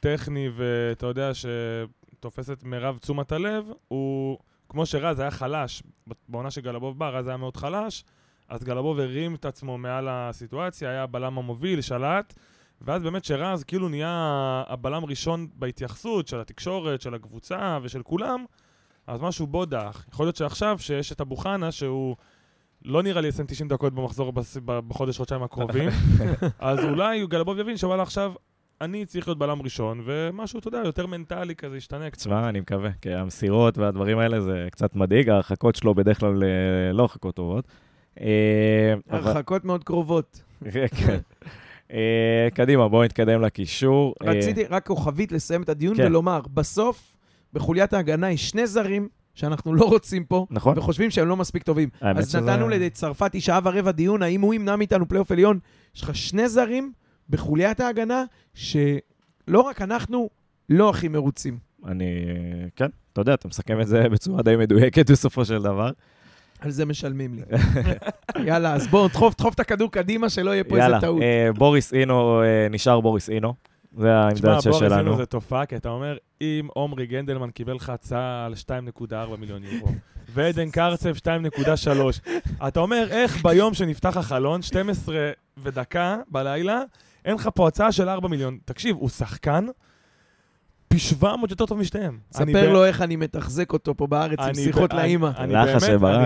טכני, ואתה יודע שתופס את מירב תשומת הלב, הוא, כמו שרז היה חלש, בעונה שגלבוב בא, רז היה מאוד חלש, אז גלבוב הרים את עצמו מעל הסיטואציה, היה הבלם המוביל, שלט, ואז באמת שרז כאילו נהיה הבלם ראשון בהתייחסות של התקשורת, של הקבוצה ושל כולם, אז משהו בו דח. יכול להיות שעכשיו, שיש את אבו חנה, שהוא לא נראה לי יסיים 90 דקות במחזור בס- ב- בחודש, חודשיים הקרובים, אז אולי גלבוב יבין שוואלה עכשיו, אני צריך להיות בלם ראשון, ומשהו, אתה יודע, יותר מנטלי כזה ישתנה קצת. תשמע, אני מקווה, כי המסירות והדברים האלה זה קצת מדאיג, ההרחקות שלו בדרך כלל אה, לא הרחקות טובות. אה, הרחקות מאוד קרובות. כן. אה, קדימה, בואו נתקדם לקישור. אה, רציתי רק כוכבית לסיים את הדיון כן. ולומר, בסוף, בחוליית ההגנה יש שני זרים שאנחנו לא רוצים פה, נכון. וחושבים שהם לא מספיק טובים. אז שזה- נתנו לצרפתי שעה ורבע דיון, האם הוא ימנע מאיתנו פלייאוף עליון? יש לך שני זרים בחוליית ההגנה, שלא רק אנחנו לא הכי מרוצים. אני, כן, אתה יודע, אתה מסכם את זה בצורה די מדויקת בסופו של דבר. על זה משלמים לי. יאללה, אז בואו, דחוף, דחוף את הכדור קדימה, שלא יהיה פה איזה יאללה, טעות. אה, בוריס אינו, אה, נשאר בוריס אינו. זה העמדה תשמע, שש בוא שלנו. עשינו זה תופעה, כי אתה אומר, אם עומרי גנדלמן קיבל לך הצעה על 2.4 מיליון יורו, ועדן קרצב 2.3, אתה אומר, איך ביום שנפתח החלון, 12 ודקה בלילה, אין לך פה הצעה של 4 מיליון. תקשיב, הוא שחקן פי 700 יותר טוב משתיהם. אני ספר לו איך אני מתחזק אותו פה בארץ עם אני שיחות לאימא. אני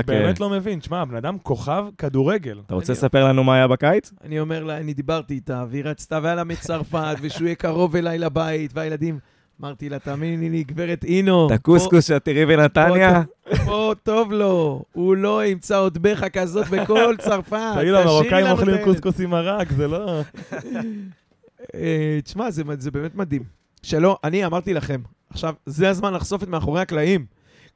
באמת- אה. לא מבין. תשמע, הבן אדם כוכב כדורגל. אתה רוצה לספר לנו מה היה בקיץ? אני אומר לה, אני דיברתי איתה, והיא רצתה, והיה לה מצרפת, ושהוא יהיה קרוב אליי לבית, והילדים... אמרתי לה, תאמיני לי, גברת אינו, את הקוסקוס שאת תראי בנתניה? פה- טוב לו, הוא לא ימצא עוד בכה כזאת בכל צרפת. תגיד המרוקאים אוכלים את הילד." קוסקוס עם מרק, זה לא... אה, תשמע, זה, זה באמת מדהים. שלא, אני אמרתי לכם, עכשיו, זה הזמן לחשוף את מאחורי הקלעים.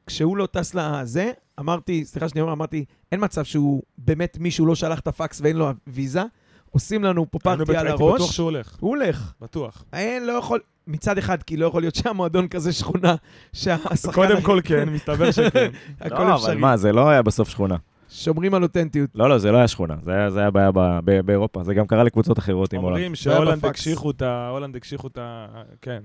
כשהוא לא טס לזה, אמרתי, סליחה שאני אומר, אמרתי, אין מצב שהוא באמת מישהו לא שלח את הפקס ואין לו ויזה. עושים לנו פה פארטי על בטוח בטוח הראש. שהוא הולך, הוא הולך. בטוח. אין, לא יכול... מצד אחד, כי לא יכול להיות שהמועדון כזה שכונה, שהשחקן... קודם כל כן, מסתבר שכן. הכל לא, אבל אפשרי. מה, זה לא היה בסוף שכונה. שומרים על אותנטיות. לא, לא, זה לא היה שכונה. זה היה- זה היה בעיה ב- ב- באירופה. זה גם קרה לקבוצות אחרות עם הולנד. אומרים שהולנד. הקשיחו את ה... הולנד הקשיחו את ה... כן.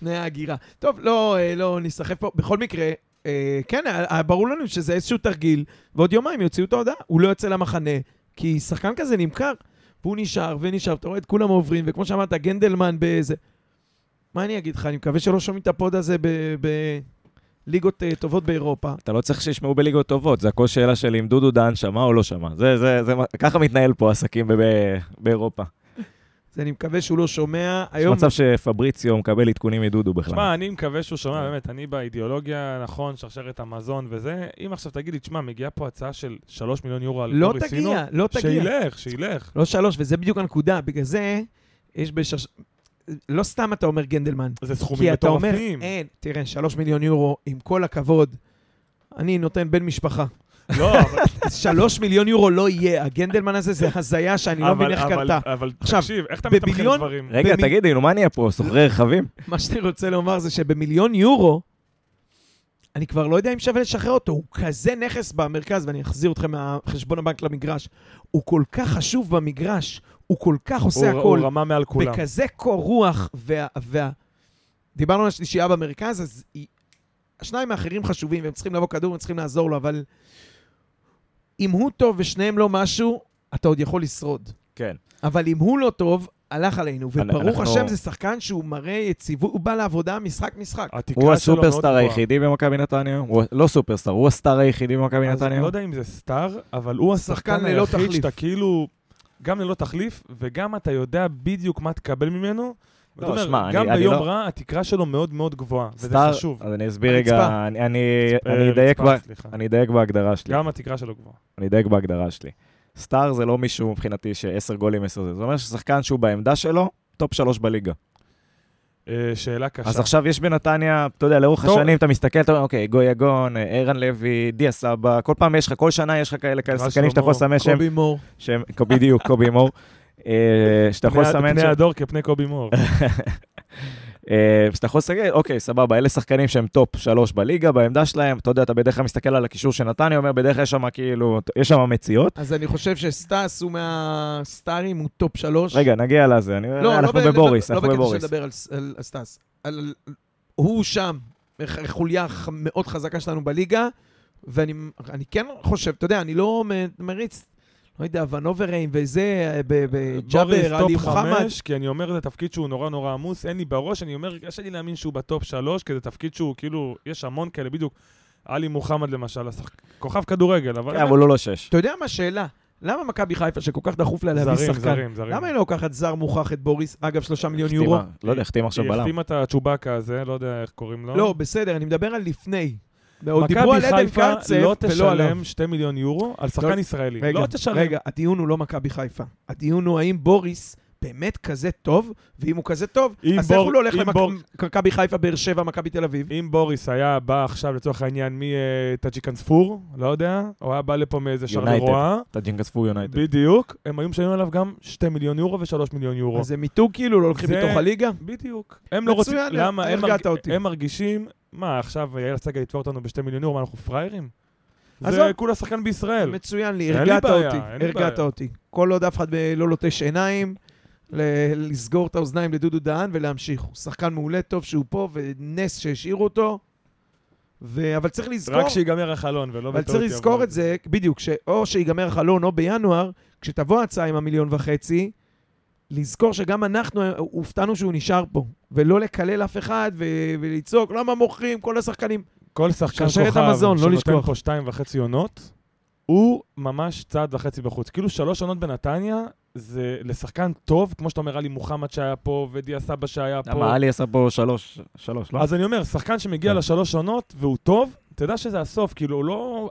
תנאי ההגירה. טוב, לא, אה, לא נסחף פה. בכל מקרה, אה, כן, היה- היה ברור לנו שזה איזשהו תרגיל, ועוד יומיים יוציאו את ההודעה. הוא לא יוצא למחנה, כי שחקן כזה נמכר. והוא נשאר ונשאר, אתה רואה את כולם עוברים, וכמו שאמרת, גנדלמן באיזה... מה אני אגיד לך? אני מקווה שלא שומעים את הפוד הזה בליגות אה, טובות באירופה. אתה לא צריך שישמעו בליגות טובות, זה הכל שאלה של אם דודו דן שמע או לא שמע. זה, זה, זה, ככה מתנהל פה עסקים ב- ב- באירופה. אז אני מקווה שהוא לא שומע. יש היום... מצב שפבריציו מקבל עדכונים מדודו בכלל. תשמע, אני מקווה שהוא שומע, באמת, אני באידיאולוגיה, נכון, שרשרת המזון וזה. אם עכשיו תגיד לי, תשמע, מגיעה פה הצעה של 3 מיליון יורו על לא בוריס סינו, תגיע, לא תגיע. שילך, שילך. לא שלוש, וזה בדיוק הנקודה. בגלל זה, יש בשש... לא סתם אתה אומר גנדלמן. זה סכומים כי אתה אומר, מטורפים. אין, תראה, שלוש מיליון יורו, עם כל הכבוד, אני נותן בן משפחה. לא, אבל... שלוש מיליון יורו לא יהיה. הגנדלמן הזה זה הזיה שאני לא מבין אבל- איך אבל- קרתה. אבל עכשיו, תקשיב, איך אתה מתמחר דברים? רגע, תגידי, נו, מה נהיה פה? סוחרי רכבים? מה שאני רוצה לומר זה שבמיליון יורו, אני כבר לא יודע אם שווה לשחרר אותו. הוא כזה נכס במרכז, ואני אחזיר אתכם מהחשבון הבנק למגרש. הוא כל כך חשוב במגרש, הוא כל כך עושה הוא- הכל. הוא רמה מעל כולם. בכזה קור רוח, וה... וה... דיברנו על השלישייה במרכז, אז היא... השניים האחרים חשובים, והם צריכים לבוא כדור, הם צריכים לעזור לו, אבל אם הוא טוב ושניהם לא משהו, אתה עוד יכול לשרוד. כן. אבל אם הוא לא טוב, הלך עלינו. וברוך אנחנו- השם, זה שחקן שהוא מראה יציבות, הוא בא לעבודה משחק-משחק. הוא הסופרסטאר. היחידי במכבי נתניה? הוא לא סופרסטאר, הוא הסטאר היחידי במכבי אז נתניה? לא יודע אם זה star, אבל הוא שחקן השחקן ללא היחיד תחליף. שאתה כאילו, גם ללא תחליף, וגם אתה יודע בדיוק מה תקבל ממנו. ואתה אומר, שמע, גם אני- אני ביום לא- רע, התקרה שלו מאוד מאוד גבוהה, וזה star, חשוב. אז אני אסביר. רגע, אני- אני אני. אני אדייק בהגדרה שלי. גם התקרה שלו גבוהה. אני אדייק בהגדרה שלי. star זה לא מישהו מבחינתי שעשר גולים, עשר זה. זה אומר ששחקן שהוא בעמדה שלו, top שלוש בליגה. אה, שאלה קשה. אז עכשיו יש בנתניה, אתה יודע, לאורך טוב. השנים אתה מסתכל, אתה אומר, אוקיי, גוי יגון, אה, ערן לוי, דיה סבא, כל פעם יש לך, כל שנה יש לך כאלה כאלה שחקנים שאתה יכול לסמן שהם, קובי מור. שהם, בדיוק, קובי מור, אה, שאתה יכול לסמן פני הדור כפני קובי מור. אה, שאתה יכול לסגל, אוקיי, סבבה, אלה שחקנים שהם top שלוש בליגה, בעמדה שלהם, אתה יודע, אתה בדרך כלל מסתכל על הקישור של נתניה, אומר, בדרך כלל יש שם כאילו, יש שם מציאות. אז אני חושב שסטאס הוא מהסטארים, הוא top שלוש. רגע, נגיע לזה, אני- לא, אנחנו לא בבוריס, לא אנחנו בקטע של בבוריס. לדבר על ס- על סטאס. על- הוא שם, חוליה מאוד חזקה שלנו בליגה, ואני אני כן חושב, אתה יודע, אני לא מריץ, לא יודע, ונוברים וזה, ב- בוריס בג'אבר, עלי טופ מוחמד. חמש, כי אני אומר, זה תפקיד שהוא נורא נורא עמוס, אין לי בראש, אני אומר, קשה לי להאמין שהוא בטופ שלוש, כי זה תפקיד שהוא, כאילו, יש המון כאלה, בדיוק. עלי מוחמד למשל, השחק- כוכב כדורגל, אבל... כן, אבל הוא לא שש. אתה יודע מה השאלה? למה מכבי חיפה, שכל כך דחוף לה להביא שחקן, זרים, זרים. למה היא לא לוקחת זר מוכח את בוריס? אגב, שלושה מיליון החתימה- יורו. לא יודע, החתים עכשיו היא בלם. החתימה את הצ'ובאקה הזה, לא יודע איך קוראים לו. לא, בסדר, אני מדבר על לפני. עוד דיברו על מכבי עדן חיפה קרצב, לא ולא עליו. תשלם 2 מיליון יורו על שחקן לא- ישראלי. רגע, לא תשלם. רגע, הדיון הוא לא מכבי חיפה. הדיון הוא האם בוריס באמת כזה טוב, ואם הוא כזה טוב, אז בור- איך הוא לא הולך למכבי חיפה, באר שבע, מכבי תל אביב? אם בוריס היה בא עכשיו לצורך העניין מטאג'יקנספור, לא יודע, או היה בא לפה מאיזה שרלרואה, טאג'ינקספור יונייטד. בדיוק, הם היו משלמים עליו גם 2 מיליון יורו ו-3 מיליון יורו. אז זה מיתוג כאילו, לא לוקחים זה- מתוך הליגה? בדיוק. הם לא רוצים, למה? הם מרג- אותי. הם מרגישים, מה, עכשיו יאיר סגל יתפור אותנו ב-2 מיליון יורו, מה, אנחנו פראיירים? זה כולה שחקן בישראל. מצוין לי, הרגעת בעיה, אותי, הרגעת בעיה. אותי. כל עוד אף אחד ב- לא לוטש עיניים, ל- לסגור את האוזניים לדודו דהן ולהמשיך. הוא שחקן מעולה, טוב שהוא פה, ונס שהשאירו אותו. ו... אבל צריך לזכור... רק שיגמר החלון ולא אבל בטעות צריך יבוא. לזכור את זה, בדיוק, ש- או שיגמר החלון או בינואר, כשתבוא הצעה עם המיליון וחצי, לזכור שגם אנחנו הופתענו שהוא נשאר פה, ולא לקלל אף אחד ו- ולצעוק, למה מוכרים כל השחקנים? כל שחקן כוכב המזון, לא שנותן. פה שתיים וחצי עונות, הוא ממש צעד וחצי בחוץ. כאילו שלוש עונות בנתניה, זה לשחקן טוב, כמו שאתה אומר, עלי מוחמד שהיה פה, ודיה סבא שהיה פה. למה, עלי עשה פה שלוש, שלוש, לא? אז אני אומר, שחקן שמגיע כן. לשלוש עונות והוא טוב, יודע שזה הסוף, כאילו, הוא לא...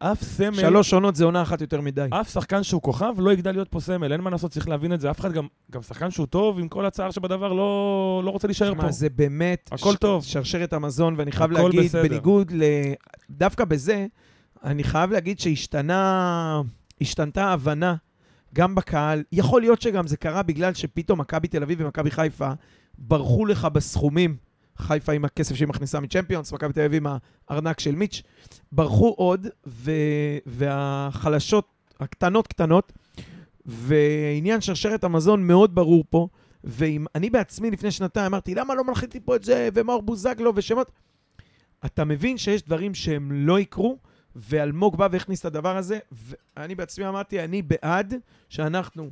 אף סמל, שלוש עונות זה עונה אחת יותר מדי. אף שחקן שהוא כוכב לא יגדל להיות פה סמל, אין מה לעשות, צריך להבין את זה. אף אחד גם, גם שחקן שהוא טוב, עם כל הצער שבדבר, לא, לא רוצה להישאר פה. שמע, זה באמת... הכל ש- טוב. שרשרת המזון, ואני חייב להגיד, בסדר. בניגוד ל... דווקא בזה, אני חייב להגיד שהשתנה... השתנתה ההבנה גם בקהל. יכול להיות שגם זה קרה בגלל שפתאום מכבי תל אביב ומכבי חיפה ברחו לך בסכומים. חיפה עם הכסף שהיא מכניסה מצ'מפיונס, מכבי תל אביב עם הארנק של מיץ', ברחו עוד, ו... והחלשות, הקטנות קטנות, ועניין שרשרת המזון מאוד ברור פה. ואם אני בעצמי לפני שנתיים אמרתי, למה לא מלחיתי פה את זה, ומאור בוזגלו ושמות? אתה מבין שיש דברים שהם לא יקרו, ואלמוג בא והכניס את הדבר הזה, ואני בעצמי אמרתי, אני בעד שאנחנו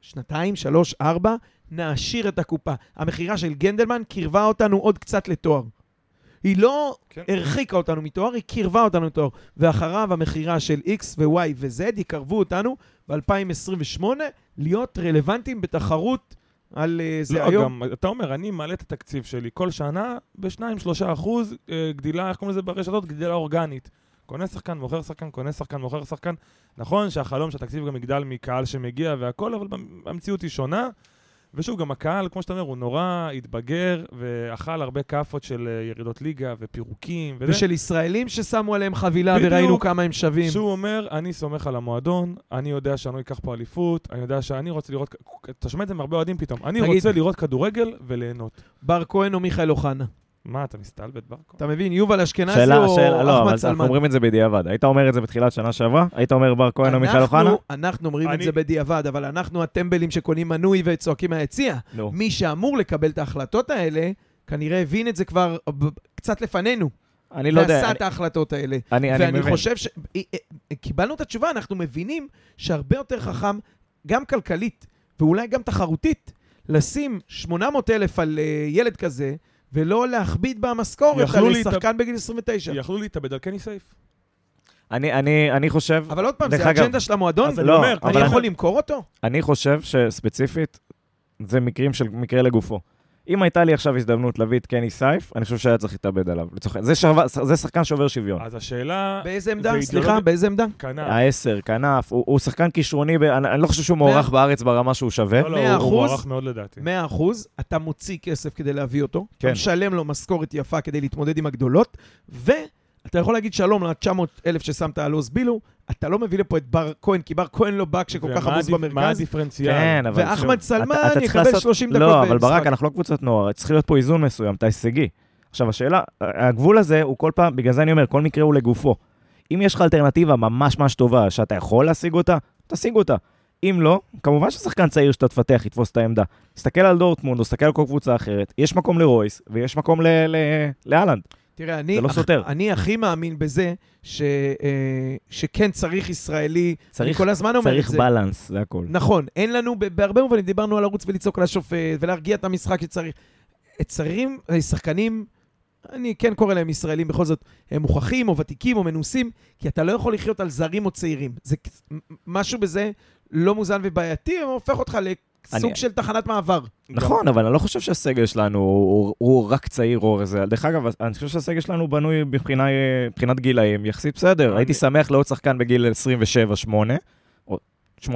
שנתיים, שלוש, ארבע, נעשיר את הקופה. המכירה של גנדלמן קירבה אותנו עוד קצת לתואר. היא לא כן. הרחיקה אותנו מתואר, היא קירבה אותנו לתואר. ואחריו המכירה של X ו-Y ו-Z יקרבו אותנו ב-2028 להיות רלוונטיים בתחרות על אה, זה לא, היום. גם, אתה אומר, אני מעלה את התקציב שלי כל שנה ב-2-3 אחוז אה, גדילה, איך קוראים לזה ברשתות? גדילה אורגנית. קונה שחקן, מוכר שחקן, קונה שחקן, מוכר שחקן. נכון שהחלום שהתקציב גם יגדל מקהל שמגיע והכל, אבל המציאות היא שונה. ושוב, גם הקהל, כמו שאתה אומר, הוא נורא התבגר ואכל הרבה כאפות של אה, ירידות ליגה ופירוקים וזה. ושל ישראלים ששמו עליהם חבילה בדיוק. וראינו כמה הם שווים. שהוא אומר, אני סומך על המועדון, אני יודע שאני לא אקח פה אליפות, אני יודע שאני רוצה לראות... אתה שומע את זה מהרבה אוהדים פתאום. אני תגיד- רוצה לראות כדורגל וליהנות. בר כהן או מיכאל אוחנה. מה, אתה מסתלבט ברקו? אתה מבין, יובל אשכנזי או שאלה, לא, אבל אחמד אנחנו סלמן? אומרים את זה בדיעבד. היית אומר את זה בתחילת שנה שעברה? היית אומר בר כהן או מיכאל אוחנה? אנחנו- אנחנו אומרים את זה בדיעבד, אבל אנחנו הטמבלים שקונים מנוי וצועקים מהיציע. מי שאמור לקבל את ההחלטות האלה, כנראה הבין את זה כבר קצת לפנינו. אני לא יודע, ועשה את ההחלטות האלה. אני אני ואני מבין. חושב ש... אה, אה, קיבלנו את התשובה, אנחנו מבינים שהרבה יותר חכם, גם כלכלית ואולי גם תחרותית, לשים 800 אלף על אה, ילד כזה, ולא להכביד במשכורת על שחקן בגיל 29. יכלו להתאבד על קני סייף. אני- אני אני חושב, אבל עוד פעם, זה אגב- אג'נדה של המועדון? אז אני לא, אומר, אני אני- יכול למכור אותו? אני חושב שספציפית, זה מקרים של מקרה לגופו. אם הייתה לי עכשיו הזדמנות להביא את קני סייף, אני חושב שהיה צריך להתאבד עליו. לצורך- זה שווה- זה שחקן שובר שוויון. אז השאלה... באיזה עמדה? סליחה, באיזה עמדה? כנף. העשר, כנף, הוא הוא שחקן כישרוני, ב- אני אני לא חושב שהוא מוערך בארץ ברמה שהוא שווה. לא, לא, מאה הוא-. מוערך מאוד לדעתי. 100 אחוז, אתה מוציא כסף כדי להביא אותו, כן. אתה משלם לו משכורת יפה כדי להתמודד עם הגדולות, ואתה יכול להגיד שלום ל-900 אלף ששמת על עוז בילו, אתה לא מביא לפה את בר כהן, כי בר כהן לא בא כשכל כך ומה עמוס במרכז, הדיפרנציאל? כן, אבל... ואחמד סלמן אתה- אתה יקבל לעשות- 30 דקות לא, אבל במשחק. ברק, אנחנו לא קבוצת נוער, צריך להיות פה איזון מסוים, אתה הישגי. עכשיו, השאלה, הגבול הזה הוא כל פעם, בגלל זה אני אומר, כל מקרה הוא לגופו. אם יש לך אלטרנטיבה ממש ממש טובה, שאתה יכול להשיג אותה, תשיג אותה. אם לא, כמובן ששחקן צעיר שאתה תפתח יתפוס את העמדה. תסתכל על דורטמונד, או תסתכל על כל קבוצה אחרת, יש מקום לרויס, ויש מקום ל- ל- לאלנד. תראה, אני, זה לא אח- סותר. אני הכי מאמין בזה ש, אה, שכן צריך ישראלי, אני צריך- כל הזמן אומר את צריך זה. בלנס, זה הכל. נכון, אין לנו, בהרבה מובנים דיברנו על לרוץ ולצעוק על השופט ולהרגיע את המשחק שצריך. צעירים, אה, שחקנים, אני כן קורא להם ישראלים בכל זאת, הם מוכחים או ותיקים או מנוסים, כי אתה לא יכול לחיות על זרים או צעירים. זה משהו בזה לא מוזן ובעייתי, אבל הופך אותך לסוג אני- של תחנת מעבר. נכון, אבל אני לא חושב שהסגל שלנו הוא, הוא רק צעיר או איזה... דרך אגב, אני חושב שהסגל שלנו בנוי מבחינה, מבחינת גילאים יחסית בסדר. אני- הייתי שמח לעוד שחקן בגיל 27-8, או 8-9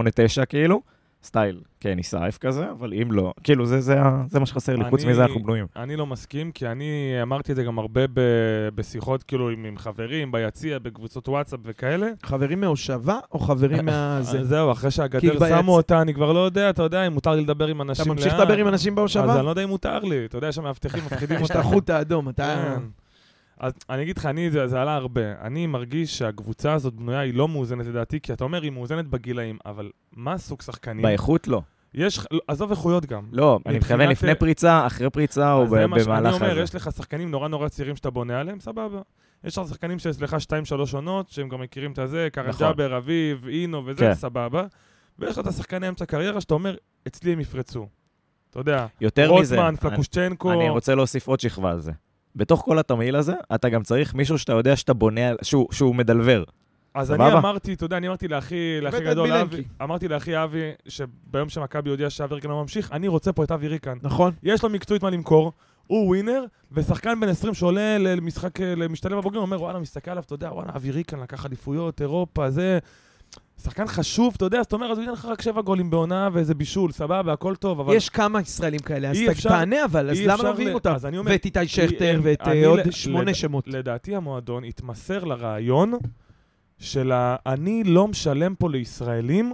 כאילו, סטייל קני סייף כזה, אבל אם לא, כאילו זה, זה, זה מה שחסר לי, חוץ מזה אנחנו בנויים. אני לא מסכים, כי אני אמרתי את זה גם הרבה ב- בשיחות, כאילו, עם, עם חברים, ביציע, בקבוצות וואטסאפ וכאלה. חברים מהושבה או חברים מהזה? אז זהו, אחרי שהגדר שמו אותה, אני כבר לא יודע, אתה יודע, אם מותר לי לדבר עם אנשים אתה לאן. ממשיך לדבר עם אנשים אז בהושבה? אני לא יודע אם מותר לי, אתה יודע שהמאבטחים מפחידים יש את. החוט האדום, אתה... אז אני אגיד לך, אני, זה, זה עלה הרבה. אני מרגיש שהקבוצה הזאת בנויה, היא לא מאוזנת לדעתי, כי אתה אומר, היא מאוזנת בגילאים, אבל מה סוג שחקנים? באיכות לא. יש, לא, עזוב איכויות גם. לא, אני מתכוון לפני פריצה, אחרי פריצה או אז זה ב- מה שאני במהלך אומר, הזה. יש לך שחקנים נורא נורא צעירים שאתה בונה עליהם, סבבה. יש לך שחקנים שיש לך 2-3 עונות, שהם גם מכירים את הזה, קארן נכון. ג'אבר, אביב, אינו וזה, כן. סבבה. ויש לך את השחקני אמצע קריירה שאתה אומר, אצלי הם יפרצו. אתה יודע, יותר מזה, רוטמן, אני- פלקושצ'נקו, אני רוצה להוסיף עוד שכבה על זה. בתוך כל התמהיל הזה, אתה גם צריך מישהו שאתה יודע שאתה בונה, שהוא שהוא מדלבר. אז? אני אמרתי, אתה יודע, אני אמרתי לאחי, לאחי גדול. אבי, אמרתי לאחי אבי, שביום שמכבי הודיע שאבי ריקן לא ממשיך, אני רוצה פה את אבי ריקן. נכון. יש לו מקצועית מה למכור, הוא ווינר, ושחקן בן 20 שעולה למשחק, למשתלם בבוגרים, אומר, וואלה, מסתכל עליו, אתה יודע, וואלה, אבי ריקן לקח אליפויות, אירופה, זה... שחקן חשוב, אתה יודע, אז אתה אומר, אז הוא ייתן לך רק שבע גולים בעונה ואיזה בישול, סבבה, הכל טוב, אבל... יש כמה ישראלים כאלה, אז אפשר- תענה אבל, אז למה לא מביאים ל- אותם? אז אני אומר, ואת איתי שכטר ואת אה, עוד ל- שמונה לד- שמות. לדעתי המועדון התמסר לרעיון של ה... אני לא משלם פה לישראלים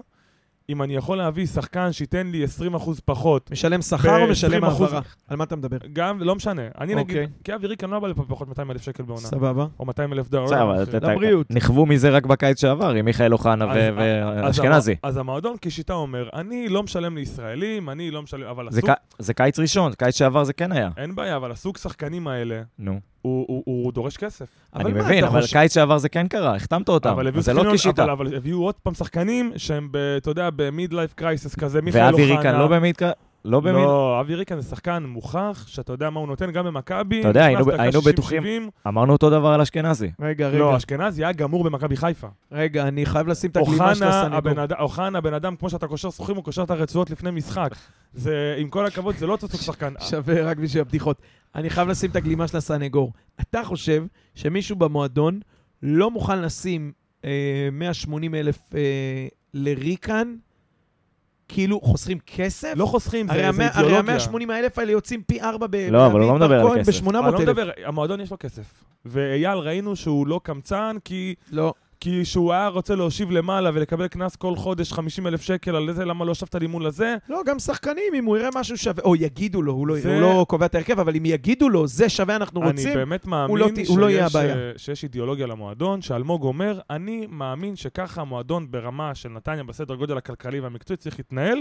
אם אני יכול להביא שחקן שייתן לי 20% פחות. משלם שכר או משלם ב- 20%. העברה? על מה אתה מדבר? גם, לא משנה. אני נגיד. כי אבי ריקן לא בא לפה פחות 200 אלף שקל בעונה. סבבה. או 200 אלף דולר. לבריאות. נכוו מזה רק בקיץ שעבר, עם מיכאל אוחנה ואשכנזי. אז המועדון כשיטה אומר, אני לא משלם לישראלים, אני לא משלם, אבל זה הסוג... ק- זה קיץ ראשון, קיץ שעבר זה כן היה. אין בעיה, אבל הסוג שחקנים האלה, נו. הוא, הוא, הוא דורש כסף. אני מה, מבין, אבל חושב- קיץ שעבר זה כן קרה, החתמת אותם, אבל זה לא כשיטה. אבל, אבל הביאו עוד פעם שחקנים שהם, אתה יודע, ב mid life crisis כזה, מיכאל ואבי אוחנה. ריקן לא ב mid... לא ב mid... לא, אבי ריקן זה שחקן מוכח, שאתה יודע מה הוא נותן גם במכבי. אתה יודע, היינו- היינו 60, בטוחים. 70. אמרנו אותו דבר על אשכנזי. רגע, רגע, לא, אשכנזי היה גמור במכבי חיפה. רגע, אני חייב לשים את הגלימה של אדם- אוחנה, הבן אדם, כמו שאתה קושר שרוכים, הוא קושר את הרצועות לפני משחק. זה, עם כל הכבוד, זה לא אותו סוג שחקן. שווה רק בשביל הבדיחות. אני חייב לשים את הגלימה של הסנגור. אתה חושב שמישהו במועדון לא מוכן לשים אה, 180 אלף אה, לריקן, כאילו חוסכים כסף? לא חוסכים, זה זה המאה- הרי אידיאולוגיה. ה-180 האלף האלה יוצאים פי ארבע ב... לא, אבל הוא לא מדבר על כסף. ב-800 אני לא אלף. מדבר, המועדון יש לו כסף. ואייל, ראינו שהוא לא קמצן, כי לא. כי שהוא היה רוצה להושיב למעלה ולקבל קנס כל חודש 50 אלף שקל על זה, למה לא הושבת לי מול הזה? לא, גם שחקנים, אם הוא יראה משהו שווה, או יגידו לו, הוא לא, זה- הוא לא קובע את ההרכב, אבל אם יגידו לו, זה שווה, אנחנו אני רוצים, באמת הוא מאמין לא לא שיש. אה, שיש אידיאולוגיה למועדון, שאלמוג אומר, אני מאמין שככה המועדון ברמה של נתניה בסדר גודל הכלכלי והמקצועי צריך להתנהל,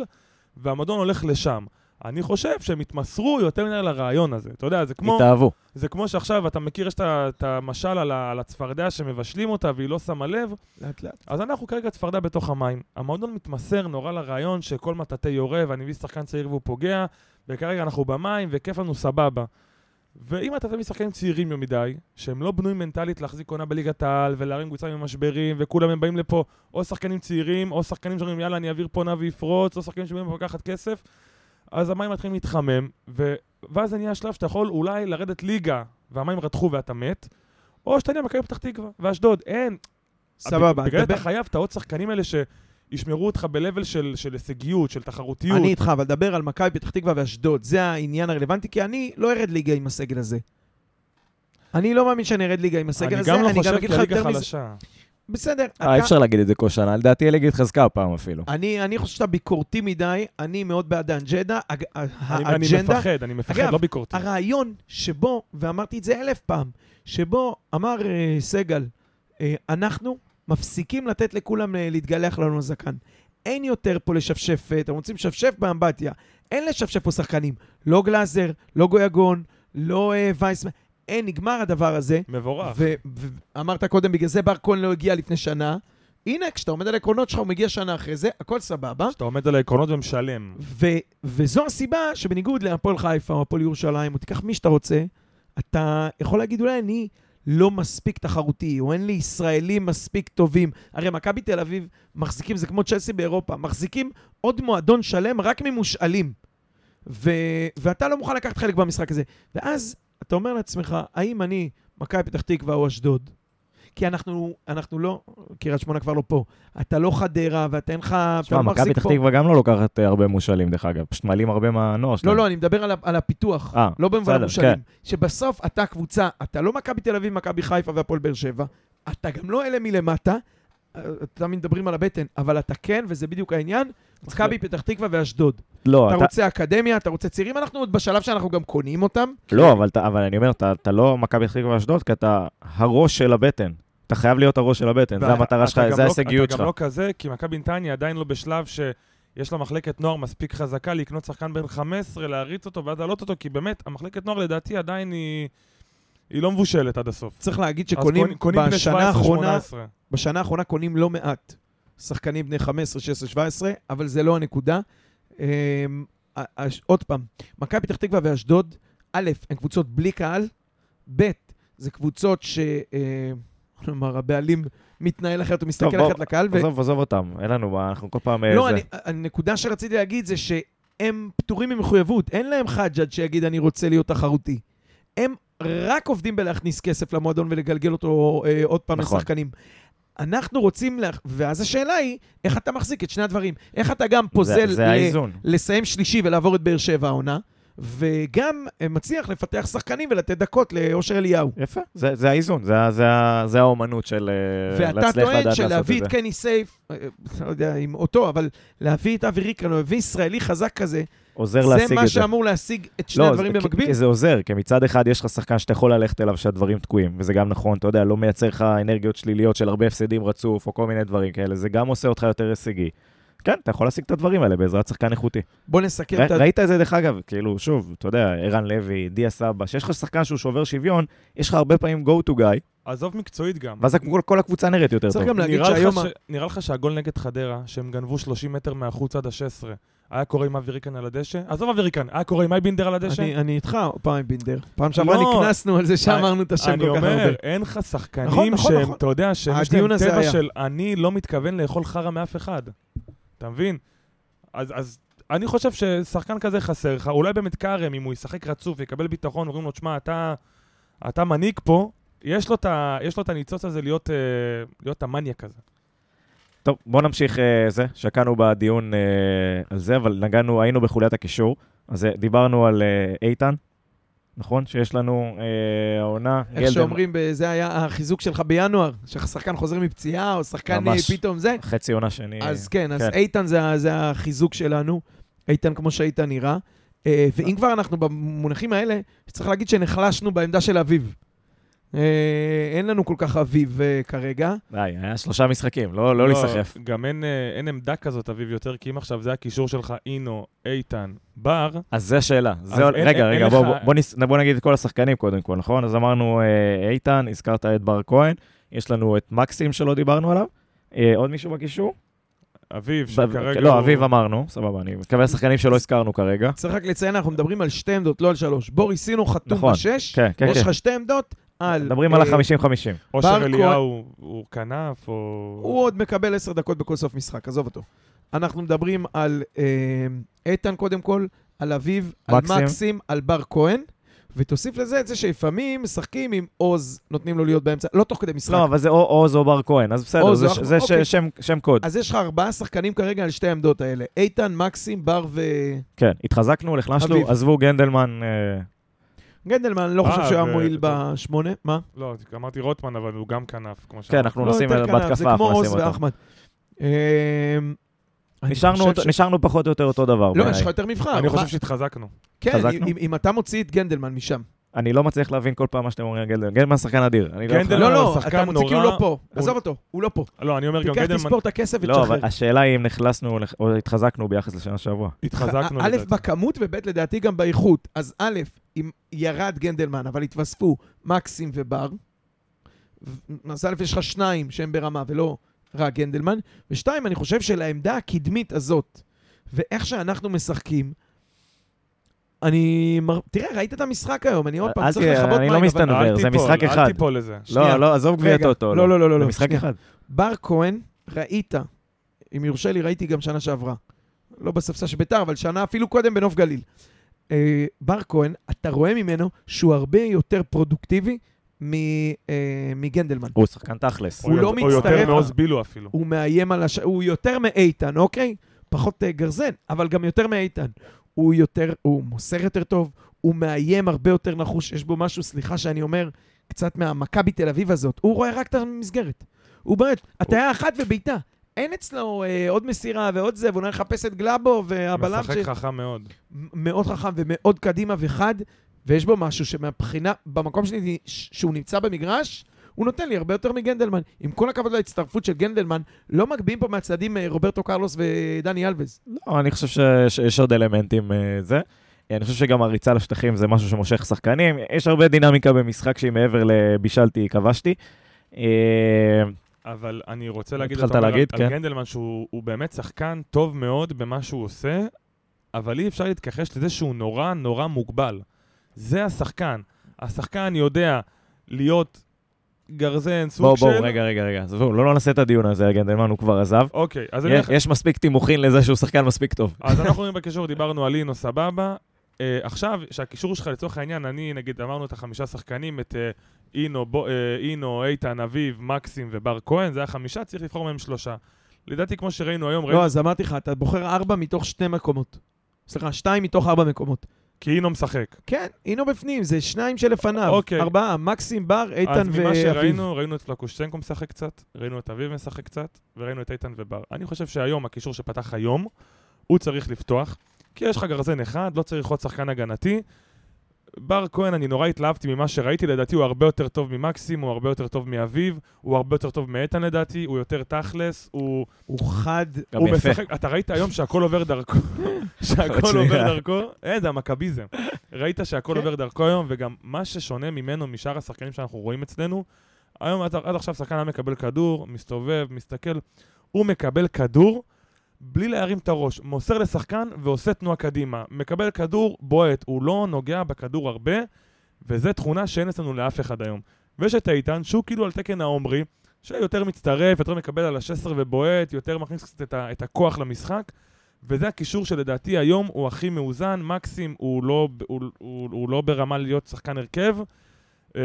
והמועדון הולך לשם. אני חושב שהם התמסרו יותר מדי לרעיון הזה. אתה יודע, זה כמו, התאהבו. זה כמו שעכשיו, אתה מכיר, יש את המשל על על הצפרדע שמבשלים אותה והיא לא שמה לב, לאט לאט. אז אנחנו כרגע צפרדע בתוך המים. המועדון מתמסר נורא לרעיון שכל מטאטא יורה ואני מביא שחקן צעיר והוא פוגע, וכרגע אנחנו במים וכיף לנו סבבה. ואם אתה תביא שחקנים צעירים יותר מדי, שהם לא בנויים מנטלית להחזיק עונה בליגת העל ולהרים קבוצה עם משברים, וכולם הם באים לפה או שחקנים צעירים, או שחקנים שאומרים יאללה אני אעביר פה נע ויפרוץ, או שחקנים שבאים פה לקחת כסף, אז המים מתחילים להתחמם, ו... ואז זה נהיה השלב שאתה יכול אולי לרדת ליגה והמים רתחו ואתה מת, או שאתה נהיה מכבי פתח תקווה ואשדוד. אין, סבבה, בגלל אתה חייב את העוד שחקנים האלה שישמרו אותך ב-level של, של הישגיות, של תחרותיות. אני איתך, אבל דבר על מכבי פתח תקווה ואשדוד, זה העניין הרלוונטי, כי אני לא ארד ליגה עם הסגל הזה. אני לא מאמין שאני ארד ליגה עם הסגל אני הזה, גם לא אני חושב אגיד כי לך הליגה יותר מזה. בסדר, אה, אי אפשר להגיד את זה כל שנה, לדעתי הליגה התחזקה הפעם אפילו. אני, אני חושב שאתה ביקורתי מדי, אני מאוד בעד האג'נדה. הג- אני, מפחד, אני מפחד, אגב, לא ביקורתי. הרעיון שבו, ואמרתי את זה אלף פעם, שבו אמר אה, סגל, אה, אנחנו מפסיקים לתת לכולם אה, להתגלח לנו הזקן. אין יותר פה לשפשף, אתם רוצים לשפשף באמבטיה, אין לשפשף פה שחקנים. לא גלאזר, לא גויגון, לא אה, וייסמן, אין, נגמר הדבר הזה. מבורך. ואמרת קודם, בגלל זה בר כהן לא הגיע לפני שנה. הנה, כשאתה עומד על העקרונות שלך, הוא מגיע שנה אחרי זה, הכל סבבה. שאתה עומד על העקרונות ומשלם. ו- וזו הסיבה שבניגוד להפועל חיפה או הפועל ירושלים, או תיקח מי שאתה רוצה, אתה יכול להגיד אולי אני לא מספיק תחרותי, או אין לי ישראלים מספיק טובים. הרי מכבי תל אביב מחזיקים, זה כמו צ'לסי באירופה, מחזיקים עוד מועדון שלם רק ממושאלים. ו- ואתה לא מוכן לקחת חלק במשחק הזה. ואז אתה אומר לעצמך, האם אני מכבי פתח תקווה או אשדוד? כי אנחנו, אנחנו לא, קריית שמונה כבר לא פה. אתה לא חדרה, ואתה אין לך... תשמע, לא מכבי פתח תקווה גם לא לוקחת אה, הרבה מושאלים, דרך אגב. פשוט מעלים הרבה מהנוער שלהם. לא, לא, אני מדבר על, על הפיתוח, אה, לא במובן המושאלים. כן. שבסוף אתה קבוצה, אתה לא מכבי תל אביב, מכבי חיפה והפועל באר שבע, אתה גם לא אלה מלמטה, תמיד מדברים על הבטן, אבל אתה כן, וזה בדיוק העניין, מכבי פתח תקווה ואשדוד. לא, אתה אתה... רוצה אקדמיה, אתה רוצה צעירים, אנחנו עוד בשלב שאנחנו גם קונים אותם. לא, אבל, אתה- אבל אני אומר, אתה, אתה לא מכבי פתח תקווה ואשדוד, כי אתה הראש של הבטן. אתה חייב להיות הראש של הבטן, זה ואתה- המטרה שלך, אתה זה לא- ההישגיות אתה שלך. גם לא כזה, כי מכבי נתניה עדיין לא בשלב שיש לה מחלקת נוער מספיק חזקה לקנות שחקן בן 15, להריץ אותו ואז להעלות אותו, כי באמת, המחלקת נוער לדעתי עדיין היא... היא לא מבושלת עד הסוף. צריך להגיד שקונים קונים- קונים בשנה 17, האחרונה, 18. בשנה האחרונה קונים לא מעט שחקנים בני 15, 16, 17, אבל זה לא הנקודה. אמ, עוד פעם, מכבי פתח תקווה ואשדוד, א', הן קבוצות בלי קהל, ב', זה קבוצות ש... אה, כלומר, הבעלים מתנהל אחרת, הוא מסתכל אחרת לקהל. ו... עזוב, עזוב אותם, אין לנו מה, אנחנו כל פעם... אה, לא, הנקודה שרציתי להגיד זה שהם פטורים ממחויבות. אין להם חג'אג' שיגיד, אני רוצה להיות תחרותי. הם רק עובדים בלהכניס כסף למועדון ולגלגל אותו אה, עוד פעם נכון. לשחקנים. אנחנו רוצים, לה... ואז השאלה היא, איך אתה מחזיק את שני הדברים? איך אתה גם פוזל זה, זה ל... האיזון. לסיים שלישי ולעבור את באר שבע העונה, וגם אה, מצליח לפתח שחקנים ולתת דקות לאושר אליהו. יפה, זה, זה האיזון, זה, זה, זה האומנות של אה, ואתה להצליח טוען לדעת לעשות שלהביא את את זה. קני סייף, אה, לא יודע אם אותו, אבל להביא את אבי ריקן, או להביא ישראלי חזק כזה, עוזר זה להשיג מה את זה. שאמור להשיג את שני הדברים זה, במקביל. כי זה עוזר, כי מצד אחד יש לך שחקן שאתה יכול ללכת אליו שהדברים תקועים, וזה גם נכון, אתה יודע, לא מייצר לך אנרגיות שליליות של הרבה הפסדים רצוף, או כל מיני דברים כאלה, זה גם עושה אותך יותר הישגי. כן, אתה יכול להשיג את הדברים האלה בעזרת שחקן איכותי. בוא נסכם ר- את ה... ראית את זה, דרך אגב, כאילו, שוב, אתה יודע, ערן לוי, דיה סבא, שיש לך שחקן שהוא שובר שוויון, יש לך הרבה פעמים go to guy, עזוב מקצועית גם. ואז כל, כל הקבוצה נראית יותר צריך טוב. גם להגיד נראה לך, שהיום... ש... נראה לך שהגול נגד חדרה, שהם גנבו 30 מטר מהחוץ עד ה-16, היה קורה עם אבי ריקן על הדשא? עזוב אבי ריקן, היה קורה עם אייבינדר על הדשא? אני, אני איתך פעם עם בינדר. פעם שעברה לא. נקנסנו על זה שאמרנו את השם אני כל כך הרבה. אומר, אין לך שחקנים נכון, נכון, שהם, נכון. אתה יודע, שהם יש להם טבע היה. של אני לא מתכוון לאכול חרא מאף אחד. אתה מבין? אז, אז אני חושב ששחקן כזה חסר לך, אולי באמת כרם, אם הוא ישחק רצוף, יקבל ביטחון, אומרים לו, תשמע, אתה, אתה מנהיג פה, יש לו את הניצוץ הזה להיות, אה, להיות המניאק הזה. טוב, בוא נמשיך אה, זה, שקענו בדיון אה, על זה, אבל נגענו, היינו בחוליית הקישור, אז אה, דיברנו על אה, איתן, נכון? שיש לנו אה, העונה, איך גלדן, שאומרים, זה היה החיזוק שלך בינואר, ששחקן חוזר מפציעה, או שחקן אה, ממש. פתאום זה. חצי עונה שני. אז כן, אז כן. איתן זה זה החיזוק שלנו, איתן כמו שאיתן נראה. אה, ואם כבר אנחנו במונחים האלה, צריך להגיד שנחלשנו בעמדה של אביב. אה, אין לנו כל כך אביב אה, כרגע. די, היה שלושה משחקים, לא, לא להיסחף. גם אין, אה, אין עמדה כזאת, אביב, יותר, כי אם עכשיו זה הקישור שלך, אינו, איתן, בר, אז זה שאלה. אז זה, אין- רגע, אין- רגע, אין בוא, לך- בוא, בוא, ניס, בוא נגיד את כל השחקנים קודם כל, נכון? אז אמרנו אה, איתן, הזכרת את בר כהן, יש לנו את מקסים שלא דיברנו עליו, אה, עוד מישהו בקישור? אביב, שכרגע לא, הוא- אביב אמרנו, סבבה, אני מתכוון לשחקנים שלא הזכרנו כרגע. צריך רק לציין, אנחנו מדברים על שתי עמדות, לא על שלוש. בוריס סינו חתום נכון, בשש, כן, כן, יש כן. לך שתי עמדות על... מדברים על אה, ה-50-50. אושר בר אליהו הוא כנף, או... הוא עוד מקבל עשר דקות בכל סוף משחק, עזוב אותו. אנחנו מדברים על אה, איתן קודם כל, על אביב, על מקסים. על בר כהן, ותוסיף לזה את זה שלפעמים משחקים עם עוז, נותנים לו להיות באמצע, לא תוך כדי משחק. לא, אבל זה או עוז או בר כהן, אז בסדר, עוז זה- או- זה ש- אוקיי. שם- שם קוד. אז יש לך ארבעה שחקנים כרגע על שתי העמדות האלה. איתן, מקסים, בר ו... כן, התחזקנו, אביב. עזבו גנדלמן, אה, גנדלמן, לא אה, חושב שהוא היה מועיל בשמונה. מה? לא, אמרתי רוטמן, אבל הוא גם כנף, כמו כן, שאמרת. אנחנו לא, נשים בהתקפה, זה כמו עוז. ואחמד. אה, אני נשארנו חושב אותו- ש- נשארנו פחות או יותר אותו דבר. לא. יש לך יותר מבחר. אני מה- חושב שהתחזקנו. כן, חזקנו? אם- אם אתה מוציא את גנדלמן משם. אני לא מצליח להבין כל פעם מה שאתם אומרים על גנדלמן. גנדלמן שחקן אדיר. לא גנדלמן לא, הוא לא, שחקן אתה מוציא כי הוא נורא- לא פה. הוא- עזוב אותו, הוא לא פה. לא, אני אומר גם תיקח, גנדלמן, תספור את הכסף לא, ותשחרר. אבל השאלה היא אם נחלסנו או התחזקנו ביחס לשנה שעברה. התחזקנו. א'. בכמות וב', לדעתי גם באיכות. אז א', אם ירד גנדלמן, אבל התווספו מקסים ובר, אז א', יש לך שניים שהם ברמה ולא רק גנדלמן, ושתיים, אני חושב שלעמדה הקדמית הזאת, ואיך שאנחנו משחקים, אני... תראה, ראית את המשחק היום, אני עוד פעם צריך לכבות אני מים, לא אבל- מסתנוור, זה משחק אחד. אל תיפול לזה. לא, לא, עזוב גביע רגע, טוטו. לא, לא, לא, לא, זה לא, משחק שנייה. אחד. בר כהן, ראית, אם יורשה לי, ראיתי גם שנה שעברה. לא בספסל של ביתר, אבל שנה אפילו קודם בנוף גליל. אה, בר כהן, אתה רואה ממנו שהוא הרבה יותר פרודוקטיבי מ, אה, מגנדלמן. הוא שחקן תכלס. הוא לא או מצטרף. יותר מעוז בילו אפילו. הוא מאיים על הש... הוא יותר מאיתן, אוקיי? פחות אה, גרזן, אבל גם יותר מאיתן. הוא יותר, הוא מוסר יותר טוב, הוא מאיים הרבה יותר נחוש, יש בו משהו, סליחה שאני אומר, קצת מהמכבי תל אביב הזאת. הוא רואה רק את המסגרת. הוא באמת, הטעיה אחת ובעיטה. אין אצלו אה, עוד מסירה ועוד זה, והוא נראה לחפש את גלאבו והבלם משחק חכם מאוד. מאוד חכם ומאוד קדימה וחד, ויש בו משהו שמבחינה, במקום שלי, ש- שהוא נמצא במגרש, הוא נותן לי הרבה יותר מגנדלמן. עם כל הכבוד להצטרפות של גנדלמן, לא מגביהים פה מהצדדים אה, רוברטו קרלוס ודני אלבז. לא, אני חושב ש- שיש עוד אלמנטים אה, זה. אני חושב שגם הריצה לשטחים זה משהו שמושך שחקנים. יש הרבה דינמיקה במשחק שהיא מעבר לבישלתי, כבשתי. אבל אני רוצה להגיד, התחלת להגיד, על, כן. על גנדלמן שהוא הוא באמת שחקן טוב מאוד במה שהוא עושה, אבל אי אפשר להתכחש לזה שהוא נורא נורא מוגבל. זה השחקן. השחקן יודע להיות גרזן, סוג בואו, של... בואו, רגע, רגע, רגע. עזבו, לא נעשה את הדיון הזה גנדלמן, הוא כבר עזב. אוקיי, אז אני יש- אלך... יש מספיק תימוכין לזה שהוא שחקן מספיק טוב. אז אנחנו רואים בקישור, דיברנו על אינו, סבבה. Uh, עכשיו, שהקישור שלך לצורך העניין, אני, נגיד, אמרנו את החמישה שחקנים, את uh, אינו, בו, uh, אינו, איתן, אביב, מקסים ובר כהן, זה היה חמישה, צריך לבחור מהם שלושה. לדעתי, כמו שראינו היום, ראינו, לא, אז אמרתי לך, אתה בוחר ארבע מתוך שתי מקומות. סליחה, שתיים מתוך ארבע מקומות. כי אינו משחק. כן, הינו בפנים, זה שניים שלפניו. אוקיי. ארבעה, מקסים, בר, איתן אז ממה ואביב. שראינו, ראינו את פלקושצ'נקו משחק קצת, ראינו את אביב משחק קצת, וראינו את איתן ובר. אני חושב שהיום, הקישור שפתח היום, הוא צריך לפתוח, כי יש לך גרזן אחד, לא צריך עוד שחקן הגנתי. בר כהן, אני נורא התלהבתי ממה שראיתי, לדעתי הוא הרבה יותר טוב ממקסים, הוא הרבה יותר טוב מאביב, הוא הרבה יותר טוב מאיתן לדעתי, הוא יותר תכלס, הוא... הוא חד. הוא יפה. משחק, אתה ראית היום שהכל עובר דרכו? שהכל. עובר דרכו? אין, זה המכביזם. ראית שהכל כן. עובר דרכו היום, וגם מה ששונה ממנו, משאר השחקנים שאנחנו רואים אצלנו, היום עד, עד עכשיו שחקן היה מקבל כדור, מסתובב, מסתכל, הוא מקבל כדור בלי להרים את הראש, מוסר לשחקן ועושה תנועה קדימה. מקבל כדור, בועט, הוא לא נוגע בכדור הרבה, וזו תכונה שאין אצלנו לאף אחד היום. ויש את איתן, שהוא כאילו על תקן העומרי, שיותר מצטרף, יותר מקבל על השסר ובועט, יותר מכניס קצת את, ה- את הכוח למשחק, וזה הקישור שלדעתי היום הוא הכי מאוזן, מקסים הוא לא, הוא, הוא, הוא לא ברמה להיות שחקן הרכב. אה,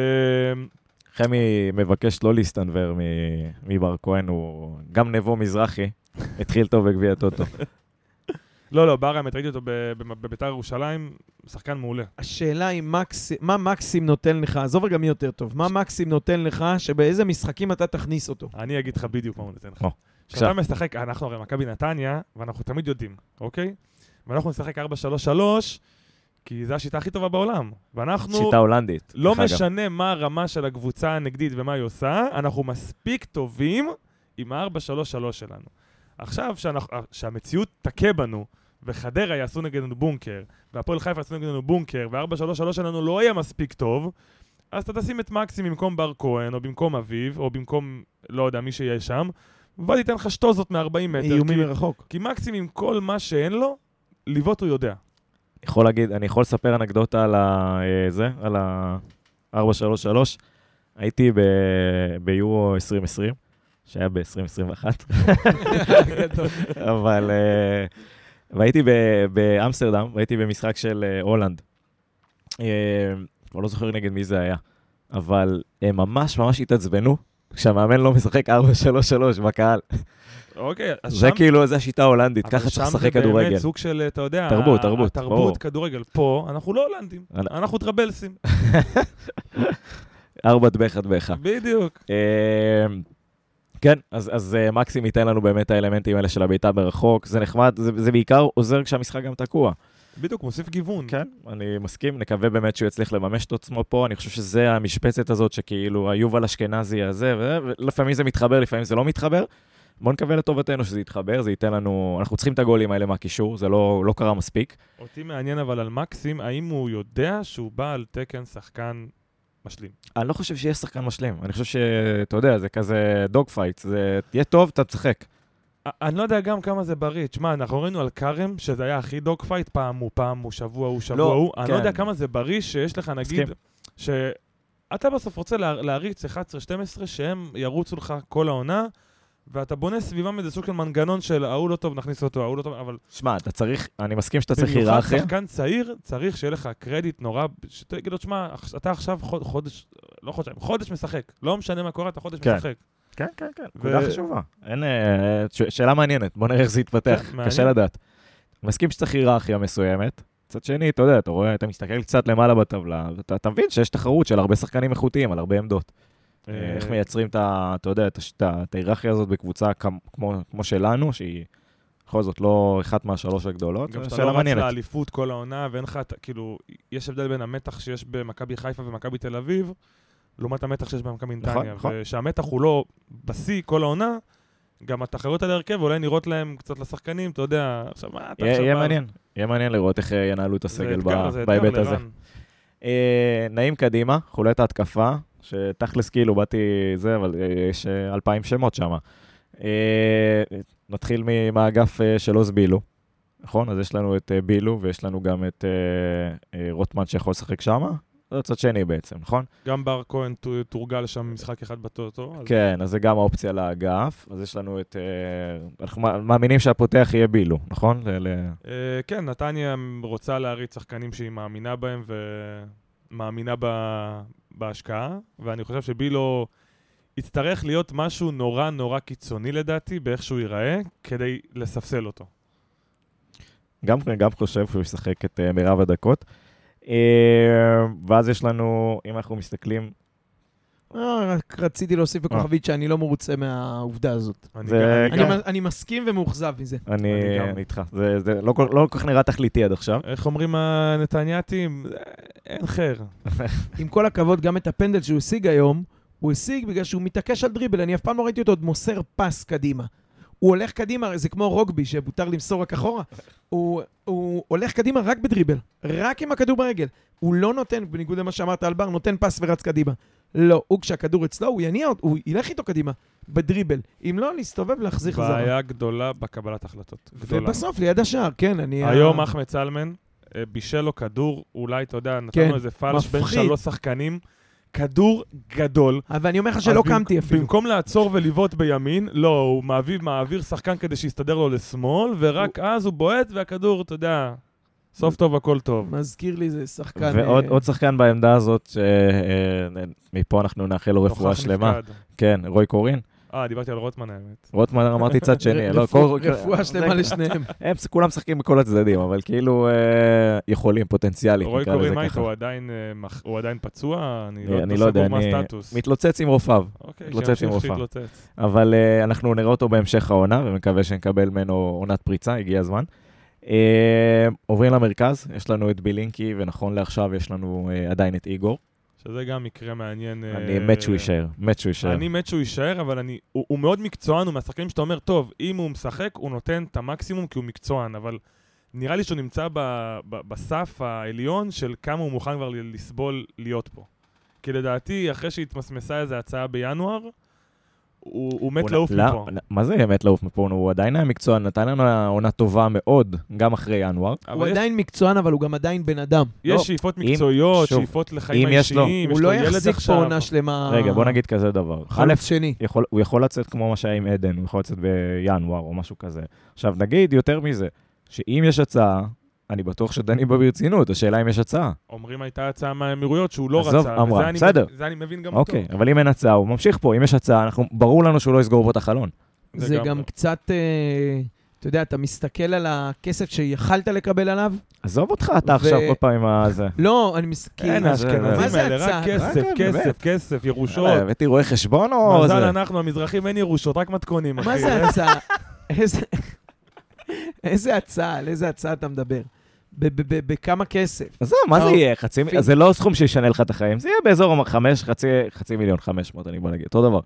חמי מבקש לא להסתנוור מבר כהן, הוא גם נבו מזרחי, התחיל טוב בגביע הטוטו. לא, לא, בר האמת, ראיתי אותו בביתר ירושלים, שחקן מעולה. השאלה היא מקס... מה מקסים נותן לך, עזוב רגע מי יותר טוב, מה מקסים נותן לך שבאיזה משחקים אתה תכניס אותו? אני אגיד לך בדיוק מה הוא נותן לך. כשאתה. משחק, אנחנו הרי מכבי נתניה, ואנחנו תמיד יודעים, אוקיי? ואנחנו נשחק 4-3-3, כי זו השיטה הכי טובה בעולם. ואנחנו... שיטה הולנדית. לא. משנה מה הרמה של הקבוצה הנגדית ומה היא עושה, אנחנו מספיק טובים עם ה-4-3-3 שלנו. עכשיו, שאנחנו, שהמציאות תכה בנו, וחדרה יעשו נגדנו בונקר, והפועל חיפה יעשו נגדנו בונקר, וה-4-3-3 שלנו לא יהיה מספיק טוב, אז אתה תשים את מקסים במקום בר כהן, או במקום אביב, או במקום, לא יודע, מי שיהיה שם, ובוא ניתן לך שטוזות מ-40 מטר. איומים כי, מרחוק. כי מקסים עם כל מה שאין לו, לבעוט הוא יודע. יכול להגיד, אני יכול לספר אנקדוטה על ה... אה, זה, על ה-433. הייתי ב- ביורו 2020, שהיה ב-2021, אבל... אה, והייתי באמסטרדם, והייתי במשחק של אה, הולנד. אה, כבר לא זוכר נגד מי זה היה, אבל הם ממש ממש התעצבנו כשהמאמן לא משחק 4-3-3 בקהל. אוקיי, אז זה שם... כאילו, זה השיטה ההולנית, אבל ככה צריך שם לשחק זה כדורגל. באמת סוג של, אתה יודע... תרבות, תרבות, התרבות. כדורגל. פה, אנחנו לא הולנדים, אנ- אנחנו טרבלסים. ארבע דבך דבך. בדיוק. כן, אז, אז אה, מקסים ייתן לנו באמת את האלמנטים האלה של הבעיטה ברחוק, זה נחמד, זה, זה בעיקר עוזר כשהמשחק גם תקוע. בדיוק, מוסיף גיוון. כן, אני מסכים, נקווה באמת שהוא יצליח לממש את עצמו פה, אני חושב שזה המשבצת הזאת שכאילו היובל אשכנזי הזה, ולפעמים זה מתחבר, לפעמים זה לא מתחבר. בואו נקווה לטובתנו שזה יתחבר, זה ייתן לנו, אנחנו צריכים את הגולים האלה מהקישור, זה לא, לא קרה מספיק. אותי מעניין אבל על מקסים, האם הוא יודע שהוא בא על תקן שחקן משלים? אני לא חושב שיש שחקן משלים, אני חושב שאתה יודע, זה כזה dog fight, זה תהיה טוב, אתה תשחק. אני לא יודע גם כמה זה בריא. תשמע, אנחנו ראינו על כרם, שזה היה הכי dog fight, פעם הוא, פעם הוא, שבוע הוא, שבוע לא, הוא. אני לא כן. יודע כמה זה בריא שיש לך, נגיד. שאתה בסוף רוצה לה- להריץ 11-12 שהם ירוצו לך כל העונה, ואתה בונה סביבם איזה סוג של מנגנון של ההוא לא טוב, נכניס אותו, ההוא לא טוב, אבל שמע, אתה צריך, אני מסכים שאתה צריך במיוחד היררכיה. שחקן צעיר, צריך שיהיה לך קרדיט נורא, שתגיד לו, תשמע, אח- אתה עכשיו חוד- חודש, לא חודשיים, חודש משחק. לא משנה מה קורה, אתה חודש כן. משחק. כן, כן, כן, ו- נקודה חשובה. אין, אה, ש- שאלה מעניינת, בוא נראה איך זה יתפתח, כן, קשה. לדעת. מסכים שצריך היררכיה מסוימת. מצד שני, אתה יודע, אתה רואה, אתה מסתכל קצת למעלה בטבלה, ואתה אתה מבין שיש תחרות של הרבה שחקנים איכותיים על הרבה עמדות. אה, איך מייצרים את. אתה יודע, את ההיררכיה הזאת בקבוצה כמ- כמו כמו שלנו, שהיא בכל זאת לא אחת מהשלוש הגדולות, גם זו שאתה לא רץ. לאליפות כל העונה, ואין לך, כאילו, יש הבדל בין המתח שיש במכבי חיפה ומכבי תל אביב, לעומת המתח שיש במכבי נכון, נתניה. נכון. ושהמתח הוא לא בשיא כל העונה, גם התחרויות על ההרכב אולי נראות להם קצת לשחקנים, אתה יודע, עכשיו מה אתה עכשיו... יהיה מעניין, יהיה מעניין לראות איך אה, ינהלו את הסגל בהיבט הזה. אה, נעים קדימה, חולת ההתקפה, שתכלס כאילו באתי זה, אבל אה, יש אה, אלפיים שמות שם. נתחיל מ- מהאגף אה, של עוז בילו, נכון? אז יש לנו את אה, בילו ויש לנו גם את אה, אה, רוטמן שיכול לשחק שם. זה הצד שני בעצם, נכון? גם בר כהן תורגל שם משחק אחד בטוטו. אז- כן, אז זה גם האופציה לאגף. אז יש לנו את... אה, אנחנו מא- מאמינים שהפותח יהיה בילו, נכון? ל- ל- אה, כן, נתניה רוצה להריץ שחקנים שהיא מאמינה בהם ומאמינה ב- בהשקעה, ואני חושב שבילו יצטרך להיות משהו נורא נורא קיצוני לדעתי, באיך שהוא ייראה, כדי לספסל אותו. גם, גם חושב שהוא ישחק את uh, מירב הדקות. Uh, ואז יש לנו, אם אנחנו מסתכלים, אה, רק רציתי להוסיף אה. בכוכבית שאני לא מרוצה מהעובדה הזאת. אני מסכים ומאוכזב מזה. אני גם. איתך. זה לא כל לא כל כך נראה תכליתי עד עכשיו. איך אומרים הנתניאתים? אה, אין חר. עם כל הכבוד, גם את הפנדל שהוא השיג היום, הוא השיג בגלל שהוא מתעקש על דריבל. אני אף פעם לא ראיתי אותו עוד מוסר פס קדימה. הוא הולך קדימה, זה כמו רוגבי, שמותר למסור רק אחורה. הוא, הוא הולך קדימה רק בדריבל, רק עם הכדור ברגל. הוא לא נותן, בניגוד למה שאמרת על בר, נותן פס ורץ קדימה. לא, הוא כשהכדור אצלו, הוא יניע אותו, הוא ילך איתו קדימה, בדריבל. אם לא, להסתובב ולהחזיר חזרה. בעיה גדולה בקבלת החלטות. גדולה. ובסוף, ליד השער, כן, אני... היום ה- אחמד סלמן אה, בישל לו כדור, אולי, אתה יודע, נתן כן, איזה פלש בין מפחיד. שלוש שחקנים. כדור גדול. אבל אני אומר לך שלא קמתי אפילו. במקום לעצור ולבעוט בימין, לא, הוא מעביר, מעביר שחקן כדי שיסתדר לו לשמאל, ורק אז הוא בועט, והכדור, אתה יודע, סוף טוב הכל טוב. מזכיר לי איזה שחקן... ועוד אה, שחקן בעמדה הזאת, שמפה אנחנו נאחל לו רפואה שלמה. נפקד. כן, רוי קורין. אה, דיברתי על רוטמן האמת. רוטמן אמרתי צד שני. לא, רפואה- כל- רפואה שלמה לשניהם. הם כולם משחקים בכל הצדדים, אבל כאילו אה, יכולים, פוטנציאלית? ככה. הוא עדיין, אה, מח- הוא עדיין פצוע? אני לא אני לא יודע, אני. מתלוצץ עם רופאיו. אוקיי, מתלוצץ עם. שיתלוצץ. אבל uh, אנחנו נראה אותו בהמשך העונה, ומקווה שנקבל ממנו עונת פריצה, הגיע הזמן. Uh, עוברים למרכז, יש לנו את בילינקי, ונכון לעכשיו יש לנו uh, עדיין את איגור. שזה גם מקרה מעניין. אני אה, מת שהוא יישאר, מת שהוא יישאר. אני מת שהוא יישאר, אבל אני, הוא, הוא מאוד מקצוען, הוא מהשחקנים שאתה אומר, טוב, אם הוא משחק, הוא נותן את המקסימום כי הוא מקצוען, אבל נראה לי שהוא נמצא ב, ב, בסף העליון של כמה הוא מוכן כבר לסבול להיות פה. כי לדעתי, אחרי שהתמסמסה איזו הצעה בינואר, הוא, הוא מת הוא- לעוף לא, מפה. מה זה מת לעוף מפה? הוא עדיין היה מקצוען, נתן לנו עונה טובה מאוד, גם אחרי ינואר. הוא יש, עדיין מקצוען, אבל הוא גם עדיין בן אדם. יש לא, שאיפות מקצועיות, שוב, שאיפות לחיים אם יש לו- האישיים, הוא יש לא ילד יחזיק פה עכשיו. עונה שלמה. רגע, בוא נגיד כזה דבר. א', שני. יכול, הוא יכול לצאת כמו מה שהיה עם עדן, הוא יכול לצאת בינואר או משהו כזה. עכשיו, נגיד יותר מזה, שאם יש הצעה, אני בטוח שדנים בה ברצינות, השאלה אם יש הצעה. אומרים הייתה הצעה מהאמירויות שהוא לא עזוב, רצה, אמרה, וזה אני- בסדר. זה אני מבין גם אוקיי, אותו. אבל אם אין הצעה, הוא ממשיך פה, אם יש הצעה, אנחנו, ברור לנו שהוא לא יסגור פה את החלון. זה לגמרי. גם קצת, אה, אתה יודע, אתה מסתכל על הכסף שיכלת לקבל עליו. עזוב אותך, אתה ו- עכשיו כל פעם עם הזה. לא, אני מסכים. אין, זה האלה, הצעה? רק כסף, רק, כסף, באמת. כסף, ירושות. אה, הבאתי רואה חשבון או מזל זה? אנחנו, המזרחים, אין ירושות, רק מתכונים, אחי. מה זה הצעה? איזה הצעה? על איזה הצעה אתה מדבר? בכמה כסף? עזוב, מה זה. יהיה? חצי מיליון? זה לא סכום שישנה לך את החיים, זה יהיה באזור חמש, חצי- חצי מיליון, חמש מאות, אני בוא נגיד, אותו דבר.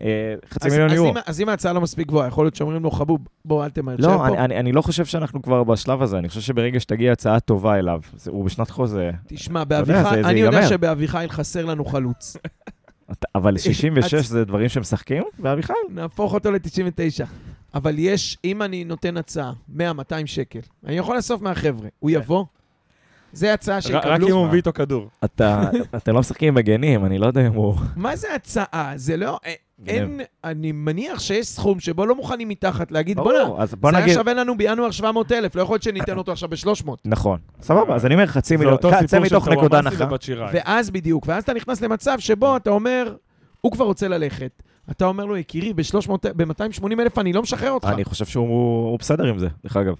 אה, חצי אז- מיליון אז יורו. אז אם ההצעה לא מספיק גבוהה, יכול להיות שאומרים לו, חבוב, בוא, אל תמהר, לא. אני, לא חושב שאנחנו כבר בשלב הזה, אני חושב שברגע שתגיע הצעה טובה אליו, הוא בשנת חוזה, תשמע, אני יודע. שבאביחיל חסר לנו חלוץ. אבל 66 הצ- זה דברים שמשחקים באביחי? נהפוך אותו ל-99. אבל יש, אם אני נותן הצעה, 100-200 שקל, אני יכול לאסוף מהחבר'ה, הוא יבוא? זה הצעה רק שיקבלו. אם הוא מביא איתו כדור. אתה, אתם לא משחקים עם מגנים, אני לא יודע אם הוא... מה זה הצעה? זה לא... אה, אין... אני מניח שיש סכום שבו לא מוכנים מתחת להגיד, בוא'נה, זה היה. שווה לנו בינואר 700,000, לא יכול להיות שניתן אותו עכשיו ב-300. נכון, סבבה, אז אני אומר חצי זה מיליון, אותו צא מתוך נקודה הנחה. ואז בדיוק, ואז אתה נכנס למצב שבו אתה אומר, הוא כבר רוצה ללכת. אתה אומר לו, יקירי, ב-280 אלף אני לא משחרר אותך. אני חושב שהוא הוא בסדר עם זה, דרך אגב.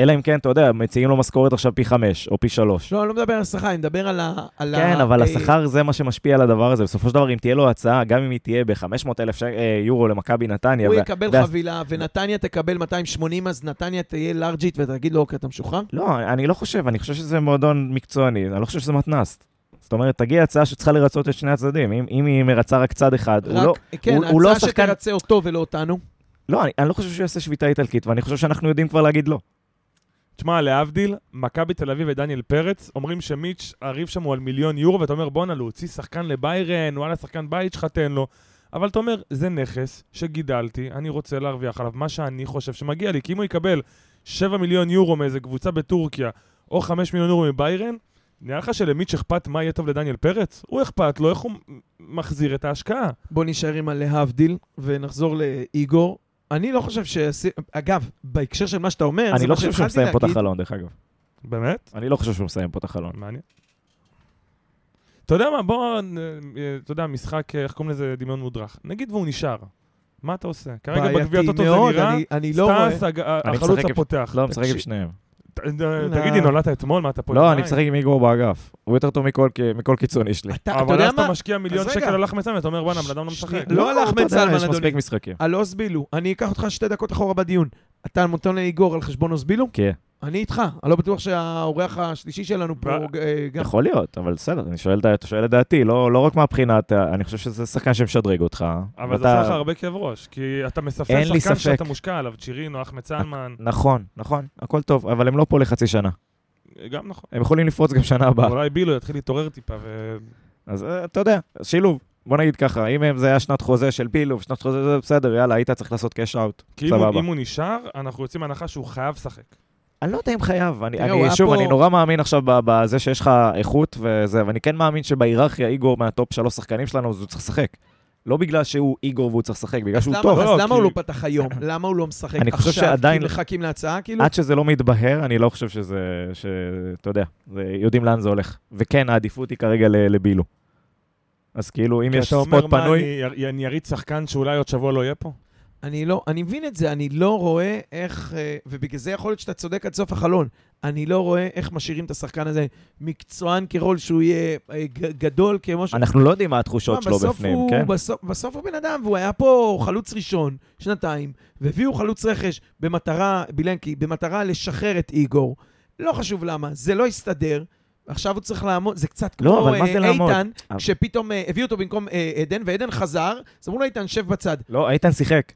אלא אם כן, אתה יודע, מציעים לו משכורת עכשיו פי חמש או פי שלוש. לא, אני לא מדבר על השכר, אני מדבר על ה... על ה- כן, אבל אה, השכר זה מה שמשפיע על הדבר הזה. בסופו של דבר, אם תהיה לו הצעה, גם אם היא תהיה ב-500 אלף יורו למכבי נתניה, הוא ו- יקבל ואז- חבילה, ונתניה תקבל 280, אז נתניה תהיה לארג'ית, ואתה תגיד לו, אוקיי, אתה משוחרר? לא, אני לא חושב, אני חושב שזה מועדון מקצועני, אני לא חושב שזה מתנ"ס. זאת אומרת, תגיע הצעה שצריכה לרצות את שני הצדדים. אם, אם היא מרצה רק צד אחד, הוא לא... רק, כן, הוא- הוא לא הצעה שחקן- שתרצה אותו ולא אותנו. לא, אני, אני לא חושב שהוא יעשה שביתה איטלקית, ואני חושב שאנחנו יודעים כבר להגיד לא. תשמע, להבדיל, מכבי תל אביב ודניאל פרץ אומרים שמיץ', הריב שם הוא על מיליון יורו, ואתה אומר, בואנה, להוציא שחקן לביירן, וואלה, שחקן בית שלך, תן לו. אבל אתה אומר, זה נכס שגידלתי, אני רוצה להרוויח עליו מה שאני חושב שמגיע לי, כי אם הוא יקבל 7 מיליון יורו מאיזה קבוצה בטורקיה, או 5 מיליון יורו מביירן, נראה לך שלמיץ' אכפת מה יהיה טוב לדניאל פרץ? הוא אכפת לו, איך הוא מחזיר את ההשקעה. בוא נשאר עם הלהבדיל, ונחזור לאיגור. אני לא חושב ש... אגב, בהקשר של מה שאתה אומר, אני לא חושב שהוא מסיים פה את. החלון, דרך אגב. באמת? אני לא חושב שהוא מסיים פה את החלון. מעניין. אתה יודע מה, בוא, אה, אתה יודע, משחק, אה, איך קוראים לזה, דמיון מודרך. נגיד והוא נשאר, מה אתה עושה? כרגע בגביע בעייתי הטוטו זה נראה, לא. סטאס, החלוץ הפותח. לא, משחק עם. שניהם. תגידי, נולדת אתמול? מה, אתה פה... לא, אני? משחק עם איגור באגף. הוא יותר טוב מכל קיצוני שלי. אבל אז אתה? משקיע מיליון. שקל על אחמד סלמן, אתה אומר, בואנה, הבן אדם לא משחק. לא על אחמד סלמן, יש אדוני. מספיק משחקים. על אוסבילו. אני אקח אותך שתי דקות אחורה בדיון. אתה נותן לאיגור על חשבון אוסבילו? כן. אני איתך. אני לא בטוח שהאורח השלישי שלנו פה אה, גם... יכול להיות, אבל בסדר, אני שואל את- שואל את דעתי, לא לא רק מהבחינת, ה- אני חושב שזה שחקן שמשדרג אותך. אבל זה עושה לך הרבה כאב ראש, כי אתה לי שחקן. שאתה מושקע עליו, צ'ירינו, אחמד סלמן, נכון, נכון, הכל טוב, אבל הם לא פה לחצי שנה. גם נכון. הם יכולים לפרוץ גם שנה הבאה. אולי בילו יתחיל להתעורר טיפה, ו... אז אה, אתה יודע, שילוב. בוא נגיד ככה, אם הם- זה היה שנת חוזה של בילוב, שנת חוזה זה בסדר, יאללה, היית צריך לעשות קאש אאוט. כי אם הוא- סבבה. אם הוא נשאר, אנחנו יוצאים מהנחה שהוא חייב לשחק. אני לא יודע אם חייב, אני, תראה, הוא אני שוב, פה- אני נורא מאמין עכשיו ב- בזה שיש לך איכות וזה, ואני כן מאמין שבהיררכיה איגור מהטופ שלוש שחקנים שלנו, אז הוא צריך לשחק. לא בגלל שהוא איגור והוא צריך לשחק, בגלל שהוא למה- טוב. אז לא, למה כי- הוא לא פתח היום? למה הוא לא משחק אני חושב? שעדיין- כי מחכים להצעה, כאילו? עד שזה לא מתבהר, אני לא חושב שזה, ש- אתה יודע, יודעים לאן זה הולך. וכן, העדיפות היא כרגע ל- לבילו. אז כאילו, אם כי יש אתה ספוט אומר, מה, פנוי, אני- אני אריץ שחקן שאולי עוד שבוע לא יהיה פה? אני לא, אני מבין את זה, אני לא רואה איך, אה, ובגלל זה יכול להיות שאתה צודק עד סוף החלון, אני לא רואה איך משאירים את השחקן הזה מקצוען כרול שהוא יהיה אה, גדול כמו ש... אנחנו לא יודעים מה התחושות שלו בפנים, הוא, כן? בסוף, בסוף הוא בן אדם, והוא היה פה חלוץ ראשון, שנתיים, והביאו חלוץ רכש במטרה, בילנקי, במטרה לשחרר את איגור. לא חשוב למה, זה לא הסתדר. עכשיו הוא צריך לעמוד, זה קצת לא, כמו אבל מה אה, זה לעמוד? איתן, אבל- כשפתאום אה, הביאו אותו במקום אה, עדן, ועדן חזר, אז אמרו לו, איתן, שב בצד. לא, איתן שיחק.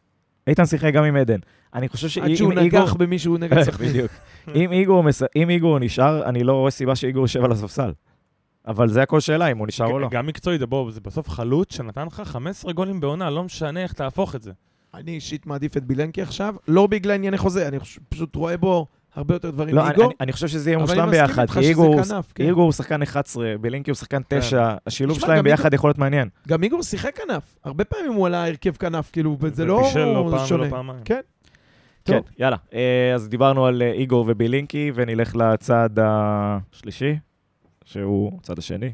איתן שיחק גם עם עדן. אני חושב שאם עד שהוא איגור... נגח במישהו נגד סכנין. בדיוק. אם איגור מס- אם איגור נשאר, אני לא רואה סיבה שאיגור יושב על הספסל. אבל זה הכל שאלה, אם הוא נשאר או לא. גם מקצועית, זה בוא, זה בסוף חלוץ שנתן לך 15 גולים בעונה, לא משנה איך תהפוך את זה. אני אישית מעדיף את בילנקי עכשיו, לא בגלל ענייני חוזה, אני פשוט רואה בו הרבה יותר דברים לא, אני- מאיגור. אני- אני חושב שזה יהיה אבל מושלם אני מסכים ביחד, איתך כי שזה איגור הוא- כנף, כן. איגור הוא שחקן 11, בלינקי הוא שחקן 9, השילוב תשמע, שלהם ביחד יכול להיות מעניין. גם איגור שיחק כנף, הרבה פעמים הוא עלה הרכב כנף, כאילו, וזה לא ובישל לא פעם שונה. ולא פעמיים. כן. כן, טוב. יאללה. אה, אז דיברנו על אה, איגור ובילינקי, ונלך לצד השלישי, שהוא הצד השני,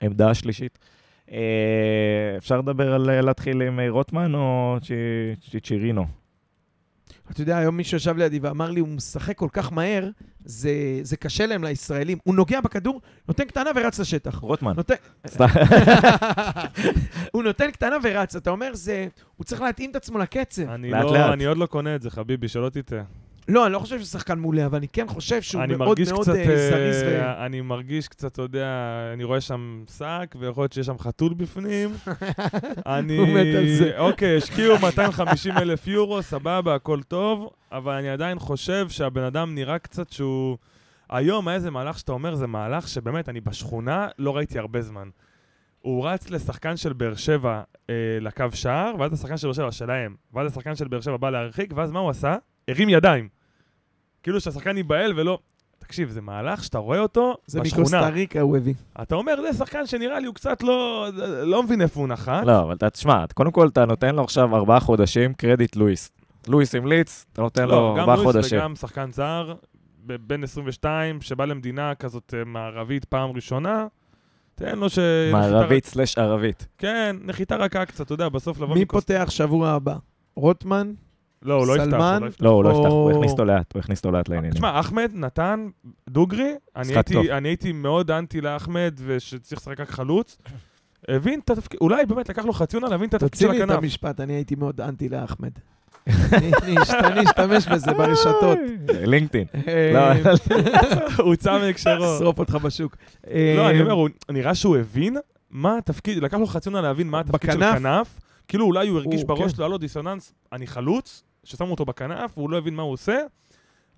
העמדה השלישית. אה, אפשר לדבר על להתחיל עם רוטמן או צ'י- צ'יצ'ירינו? אתה יודע, היום מישהו ישב לידי ואמר לי, הוא משחק כל כך מהר, זה, זה קשה להם, לישראלים. הוא נוגע בכדור, נותן קטנה ורץ לשטח. רוטמן. נותן... הוא נותן קטנה ורץ, אתה אומר, זה... הוא צריך להתאים את עצמו לקצב. אני לאט לא- לאט. אני עוד לא קונה את זה, חביבי, שלא תטעה. לא, אני לא חושב שהוא שחקן מעולה, אבל אני כן חושב שהוא מאוד מאוד קצת, אה, זריז ו... אה, אני מרגיש קצת, אתה יודע, אני רואה שם שק, ויכול להיות שיש שם חתול בפנים. אני... הוא מת על זה. אוקיי, השקיעו 250 אלף יורו, סבבה, הכל טוב, אבל אני עדיין חושב שהבן אדם נראה קצת שהוא... היום היה איזה מהלך שאתה אומר, זה מהלך שבאמת, אני בשכונה לא ראיתי הרבה זמן. הוא רץ לשחקן של באר שבע אה, לקו שער, ואז השחקן של באר שבע שלהם, ואז השחקן של באר שבע בא להרחיק, ואז מה הוא עשה? הרים ידיים. כאילו שהשחקן ייבהל ולא... תקשיב, זה מהלך שאתה רואה אותו זה בשכונה. מקוסטה ריקה הוא הביא. אתה אומר, זה שחקן שנראה לי הוא קצת לא... לא מבין איפה הוא נחת. לא, אבל אתה, תשמע, קודם כל אתה נותן לו עכשיו ארבעה חודשים קרדיט לואיס. לואיס המליץ, אתה נותן לו לא, גם ארבעה לואיס חודשים. וגם שחקן זר, בן 22, שבא למדינה כזאת אה, מערבית פעם ראשונה, תן לו ש... מערבית סלש ערבית. כן, נחיתה רכה קצת, אתה יודע, בסוף לבוא מי מקוס- פותח שבוע הבא? רוטמן? לא, הוא לא יפתח, סלמן? הוא לא יפתח. לא, הוא לא יפתח, הוא הכניס אותו לאט, הוא הכניס אותו לאט לעניינים. תשמע, אחמד נתן דוגרי, אני הייתי, מאוד אנטי לאחמד, ושצריך לשחק רק חלוץ. הבין את התפקיד, אולי באמת לקח לו חצי עונה להבין את התפקיד תוציא של לי את הכנף. המשפט, אני הייתי מאוד אנטי לאחמד. אני אני אשת- אני אשתמש בזה ברשתות. לינקדאין. אה, הוא הוצא מהקשרו. אשרוף אותך בשוק. לא, אני אה, אומר, נראה שהוא הבין מה התפקיד, לקח לו חצי עונה להבין מה התפקיד של? כנף. כאילו אולי הוא הרגיש בראש. לא היה לו דיסוננס, אני חלוץ, ששמו אותו בכנף, והוא לא הבין מה הוא עושה.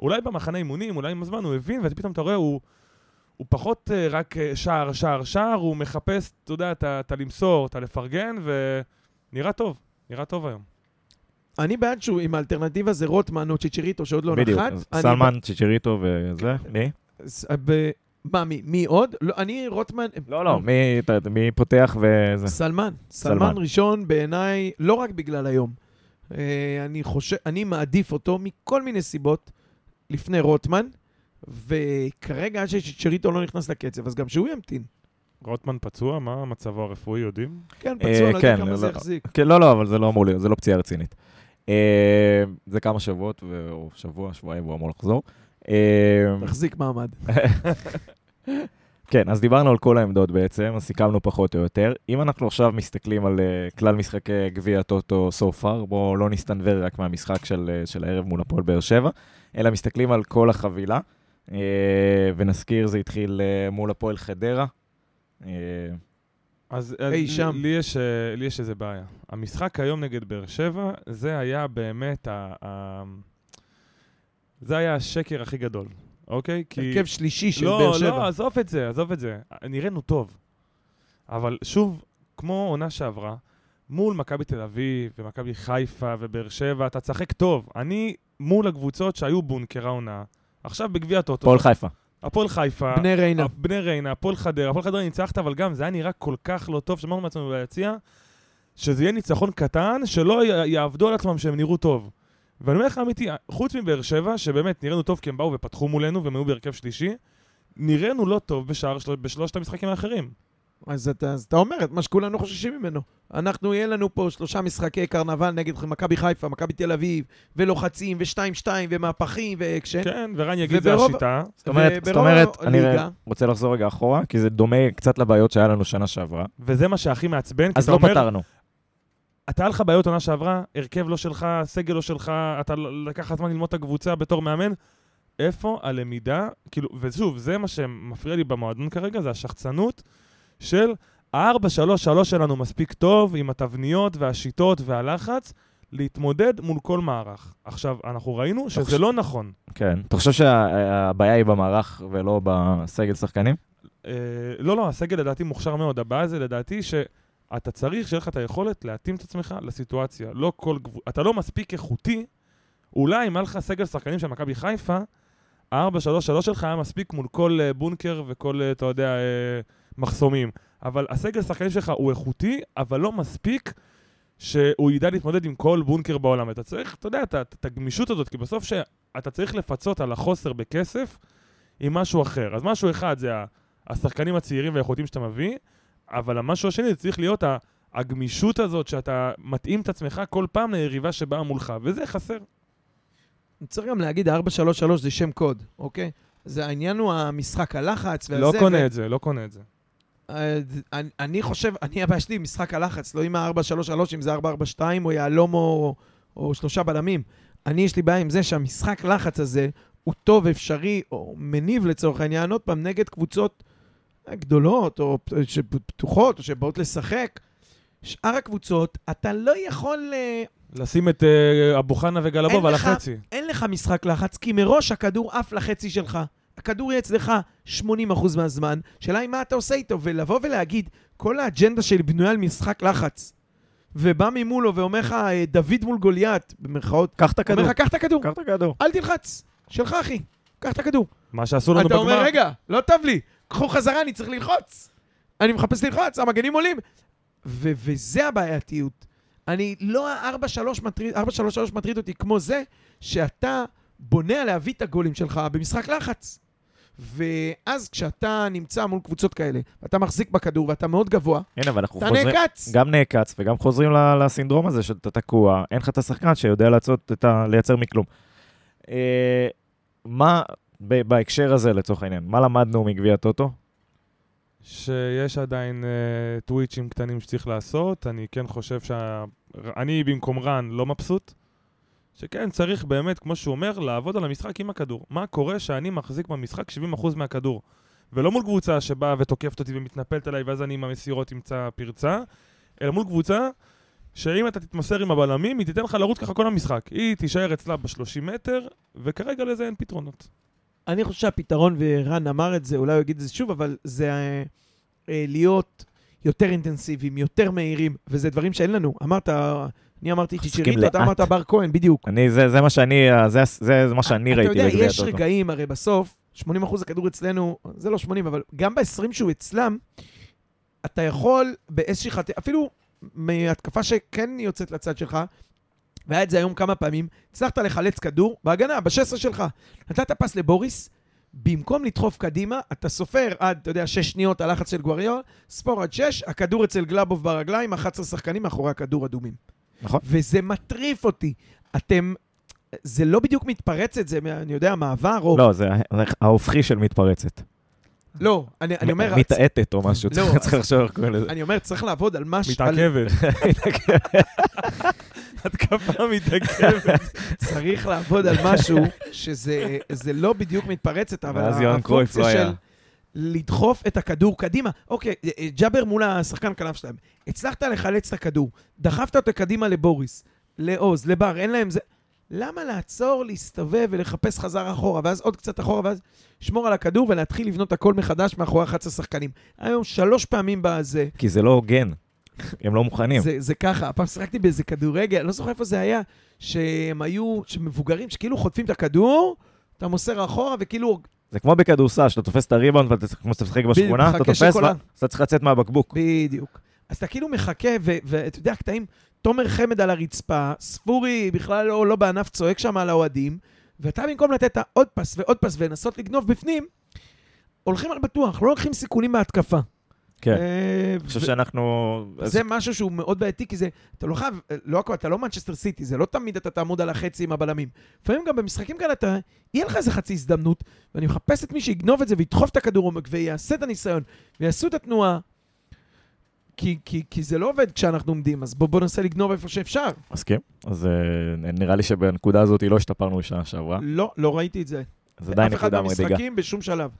אולי במחנה אימונים, אולי עם הזמן הוא הבין, ופתאום אתה רואה, הוא... הוא פחות אה, רק אה, שער, שער, שער, הוא מחפש, אתה יודע, את ה- את הלמסור, את הלפרגן, ונראה טוב, נראה טוב היום. אני בעד שהוא, עם האלטרנטיבה זה רוטמן או צ'יצ'ריטו שעוד לא בדיוק. נחת. אני סלמן, צ'יצ'ריטו וזה, מי? ב- ס- ב- מה, מי- מי עוד? לא, אני רוטמן... לא, לא, מי- מי פותח וזה. סלמן. סלמן. סלמן ראשון בעיניי, לא רק בגלל היום. אה, אני חושב, אני מעדיף אותו מכל מיני סיבות לפני רוטמן, וכרגע עד שצ'ריטו לא נכנס לקצב, אז גם שהוא ימתין. רוטמן פצוע, מה מצבו הרפואי, יודעים? כן, אה, פצוע, לא יודע כן, כמה זה לא. יחזיק. כן, לא, לא, אבל זה לא אמור להיות, זה לא פציעה רצינית. אה, זה כמה שבועות, ו- או שבוע, שבועיים הוא אמור לחזור. אה, תחזיק מעמד. כן, אז דיברנו על כל העמדות בעצם, אז סיכמנו פחות או יותר. אם אנחנו עכשיו מסתכלים על uh, כלל משחקי גביע הטוטו so far, בואו לא נסתנוור רק מהמשחק של, uh, של הערב מול הפועל באר שבע, אלא מסתכלים על כל החבילה. Uh, ונזכיר, זה התחיל uh, מול הפועל חדרה. Uh, אז אי אז שם. לי יש, לי יש איזה בעיה. המשחק היום נגד באר שבע, זה היה באמת ה... ה... זה היה השקר הכי גדול, אוקיי? כי... הרכב שלישי של לא, באר שבע. לא, עזוב את זה, עזוב את זה. נראינו טוב. אבל שוב, כמו עונה שעברה, מול מכבי תל אביב ומכבי חיפה ובאר שבע, אתה תשחק טוב. אני מול הקבוצות שהיו בונקר העונה, עכשיו בגביע הטוטו. הפועל חיפה. הפועל חיפה. בני ריינה. בני ריינה, הפועל חדרה, הפועל חדרה ניצחת, אבל גם זה היה נראה כל כך לא טוב, שאמרנו לעצמנו ביציע, שזה יהיה ניצחון קטן, שלא יעבדו על עצמם שהם נראו טוב. ואני אומר לך אמיתי, חוץ מבאר שבע, שבאמת נראינו טוב כי הם באו ופתחו מולנו והם היו בהרכב שלישי, נראינו לא טוב בשאר של... בשלושת המשחקים האחרים. אז אתה, אז אתה אומר את מה שכולנו חוששים ממנו. אנחנו, יהיה לנו פה שלושה משחקי קרנבל נגד מכבי חיפה, מכבי תל אביב, ולוחצים, ושתיים שתיים, ומהפכים, ואקשן. כן, ורן יגיד זה וברוב- השיטה. זאת אומרת, זאת אומרת, אני הליגה- רוצה לחזור רגע אחורה, כי זה דומה קצת לבעיות שהיה לנו שנה שעברה. וזה מה שהכי מעצבן, כי אז אתה לא אומר, פתרנו. אתה היה לך בעיות עונה שעברה, הרכב לא שלך, סגל לא שלך, אתה לקח זמן ללמוד את הקבוצה בתור מאמן. איפה הלמידה, כאילו, ושוב, זה מה שמפריע לי במועדון כרגע, זה השחצנות של ה-4-3-3 שלנו מספיק טוב, עם התבניות והשיטות והלחץ, להתמודד מול כל מערך. עכשיו, אנחנו ראינו שזה חושב- לא נכון. כן. אתה חושב שהבעיה היא במערך ולא בסגל שחקנים? אה, לא, לא, הסגל לדעתי מוכשר מאוד. הבעיה זה לדעתי שאתה צריך שיהיה לך את היכולת להתאים את עצמך לסיטואציה. לא כל גבול... אתה לא מספיק איכותי, אולי אם היה לך סגל שחקנים של מכבי חיפה, ה-4-3-3 שלך היה מספיק מול כל אה, בונקר וכל, אה, אתה יודע, אה, מחסומים. אבל הסגל שחקנים שלך הוא איכותי, אבל לא מספיק שהוא ידע להתמודד עם כל בונקר בעולם. אתה צריך, אתה יודע, את הגמישות הזאת, כי בסוף שאתה צריך לפצות על החוסר בכסף עם משהו אחר. אז משהו אחד זה. השחקנים הצעירים והאיכותיים שאתה מביא, אבל המשהו השני זה צריך להיות הגמישות הזאת שאתה מתאים את עצמך כל פעם ליריבה שבאה מולך, וזה חסר. צריך גם להגיד, ה-433 זה שם קוד, אוקיי? זה העניין הוא המשחק הלחץ והזה. לא ו- קונה את זה, לא קונה את זה. אה, אני- אני חושב, אני הבעיה שלי עם משחק הלחץ, לא עם ה-433, אם זה 442 או יהלום או, או שלושה בלמים. אני, יש לי בעיה עם זה שהמשחק לחץ הזה הוא טוב, אפשרי, או מניב לצורך העניין, עוד פעם, נגד קבוצות גדולות, או שפתוחות, או שבאות לשחק. שאר הקבוצות, אתה לא יכול... אה, לשים את אה, אבו חנה וגלבוב על לך- החצי. אין לך משחק לחץ, כי מראש הכדור עף לחצי שלך. הכדור יהיה אצלך 80% מהזמן. שאלה היא מה אתה עושה איתו, ולבוא ולהגיד, כל האג'נדה שלי בנויה על משחק לחץ. ובא ממולו ואומר לך, אה, דוד מול גוליית, במרכאות, קח את הכדור. אומר לך, קח את הכדור, קח את הכדור. אל תלחץ. שלך, אחי. קח את הכדור. מה שעשו לנו אתה אומר, בגמר. רגע, לא טוב לי, קחו חזרה, אני צריך ללחוץ. אני מחפש ללחוץ, המגנים עולים. ו- וזה הבעייתיות. אני, לא ה-4-3 מטריד, 4-3-3 מטריד אותי כמו זה, שאתה בונה על להביא את הגולים שלך במשחק לחץ. ואז כשאתה נמצא מול קבוצות כאלה, ואתה מחזיק בכדור ואתה מאוד גבוה, הנה, ואנחנו אתה חוזרים... נעקץ. גם נעקץ וגם חוזרים ל- לסינדרום הזה שאתה תקוע, אין לך את השחקן שיודע לעשות ה... לייצר מכלום. אה, מה, בהקשר הזה לצורך העניין, מה למדנו מגביע הטוטו? שיש עדיין uh, טוויצ'ים קטנים שצריך לעשות. אני כן חושב שה... אני במקום רן לא מבסוט. שכן, צריך באמת, כמו שהוא אומר, לעבוד על המשחק עם הכדור. מה קורה שאני מחזיק במשחק 70% מהכדור? ולא מול קבוצה שבאה ותוקפת אותי ומתנפלת עליי, ואז אני עם המסירות אמצא פרצה, אלא מול קבוצה שאם אתה תתמסר עם הבלמים, היא תיתן לך לרוץ ככה כל המשחק. היא תישאר אצלה ב-30 מטר, וכרגע לזה אין פתרונות. אני חושב שהפתרון, ורן אמר את זה, אולי הוא יגיד את זה שוב, אבל זה אה, אה, להיות יותר אינטנסיביים, יותר מהירים, וזה דברים שאין לנו. אמרת, אני אמרתי משחקים צ'יצ'יריטו, אתה. אמרת בר כהן, בדיוק. אני, זה, זה מה שאני, זה, זה, זה מה שאני ראיתי אתה יודע, יש. רגעים, הרי בסוף, 80% הכדור אצלנו, זה לא 80, אבל גם ב-20 שהוא אצלם, אתה יכול באיזושהי חטא, אפילו מהתקפה שכן יוצאת לצד שלך, והיה את זה היום כמה פעמים, הצלחת לחלץ כדור בהגנה, ב-16 שלך. נתת פס לבוריס, במקום לדחוף קדימה, אתה סופר עד, אתה יודע, 6 שניות הלחץ של גווריול, ספור עד 6, הכדור אצל גלאבוב ברגליים, 11 שחקנים מאחורי הכדור אדומים. נכון. וזה מטריף אותי. אתם, זה לא בדיוק מתפרצת, זה, אני יודע, מעבר, או... לא, זה ההופכי של מתפרצת. לא, אני, אני אומר... מתעטת או משהו, לא, צריך לחשוב איך קוראים לזה. אני אומר, צריך לעבוד על משהו... על- מתעכבת. התקפה מתעכבת. צריך לעבוד על משהו שזה זה לא בדיוק מתפרצת, אבל לא הפונקציה היה. של לדחוף את הכדור קדימה. אוקיי, אה, ג'אבר מול השחקן כנף שלהם. הצלחת לחלץ את הכדור, דחפת אותו קדימה לבוריס, לעוז, לבר, אין להם זה. למה לעצור, להסתובב ולחפש חזרה אחורה, ואז עוד קצת אחורה, ואז לשמור על הכדור ולהתחיל לבנות הכל מחדש מאחורי 11 שחקנים. היום שלוש פעמים בזה, כי זה לא הוגן. הם לא מוכנים. זה, זה ככה, הפעם שיחקתי באיזה כדורגל, אני לא זוכר איפה זה היה, שהם היו, שמבוגרים, שכאילו חוטפים את הכדור, אתה מוסר אחורה, וכאילו, זה כמו בכדורסל, שאתה תופס את הריבאונד, ואתה כמו שאתה משחק בשכונה, אתה תופס, ואתה צריך לצאת מהבקבוק. בדיוק. אז אתה כאילו מחכה, ואתה יודע, קטעים, תומר חמד על הרצפה, ספורי בכלל לא, לא בענף צועק שם על האוהדים, ואתה במקום לתת עוד פס ועוד פס ולנסות לגנוב בפנים, הולכים על בטוח, לא לוקחים סיכונים בהתקפה. כן. אה, אני חושב שאנחנו... זה משהו שהוא מאוד בעייתי, כי זה, אתה לא חייב, לא הכל, אתה לא מנצ'סטר סיטי, זה לא תמיד אתה תעמוד על החצי עם הבלמים. לפעמים גם במשחקים כאלה אתה, יהיה לך איזה חצי הזדמנות, ואני מחפש את מי שיגנוב את זה וידחוף את הכדור עומק ויעשה את הניסיון, ויעשו את התנועה. כי, כי, כי זה לא עובד כשאנחנו עומדים, אז בוא, בוא ננסה לגנוב איפה שאפשר. מסכים. אז אה, נראה לי שבנקודה הזאת לא השתפרנו לשנה שעברה. לא, לא ראיתי את זה. זה עדיין אף אחד נקודה מדאיגה. במשחקים בשום שלב.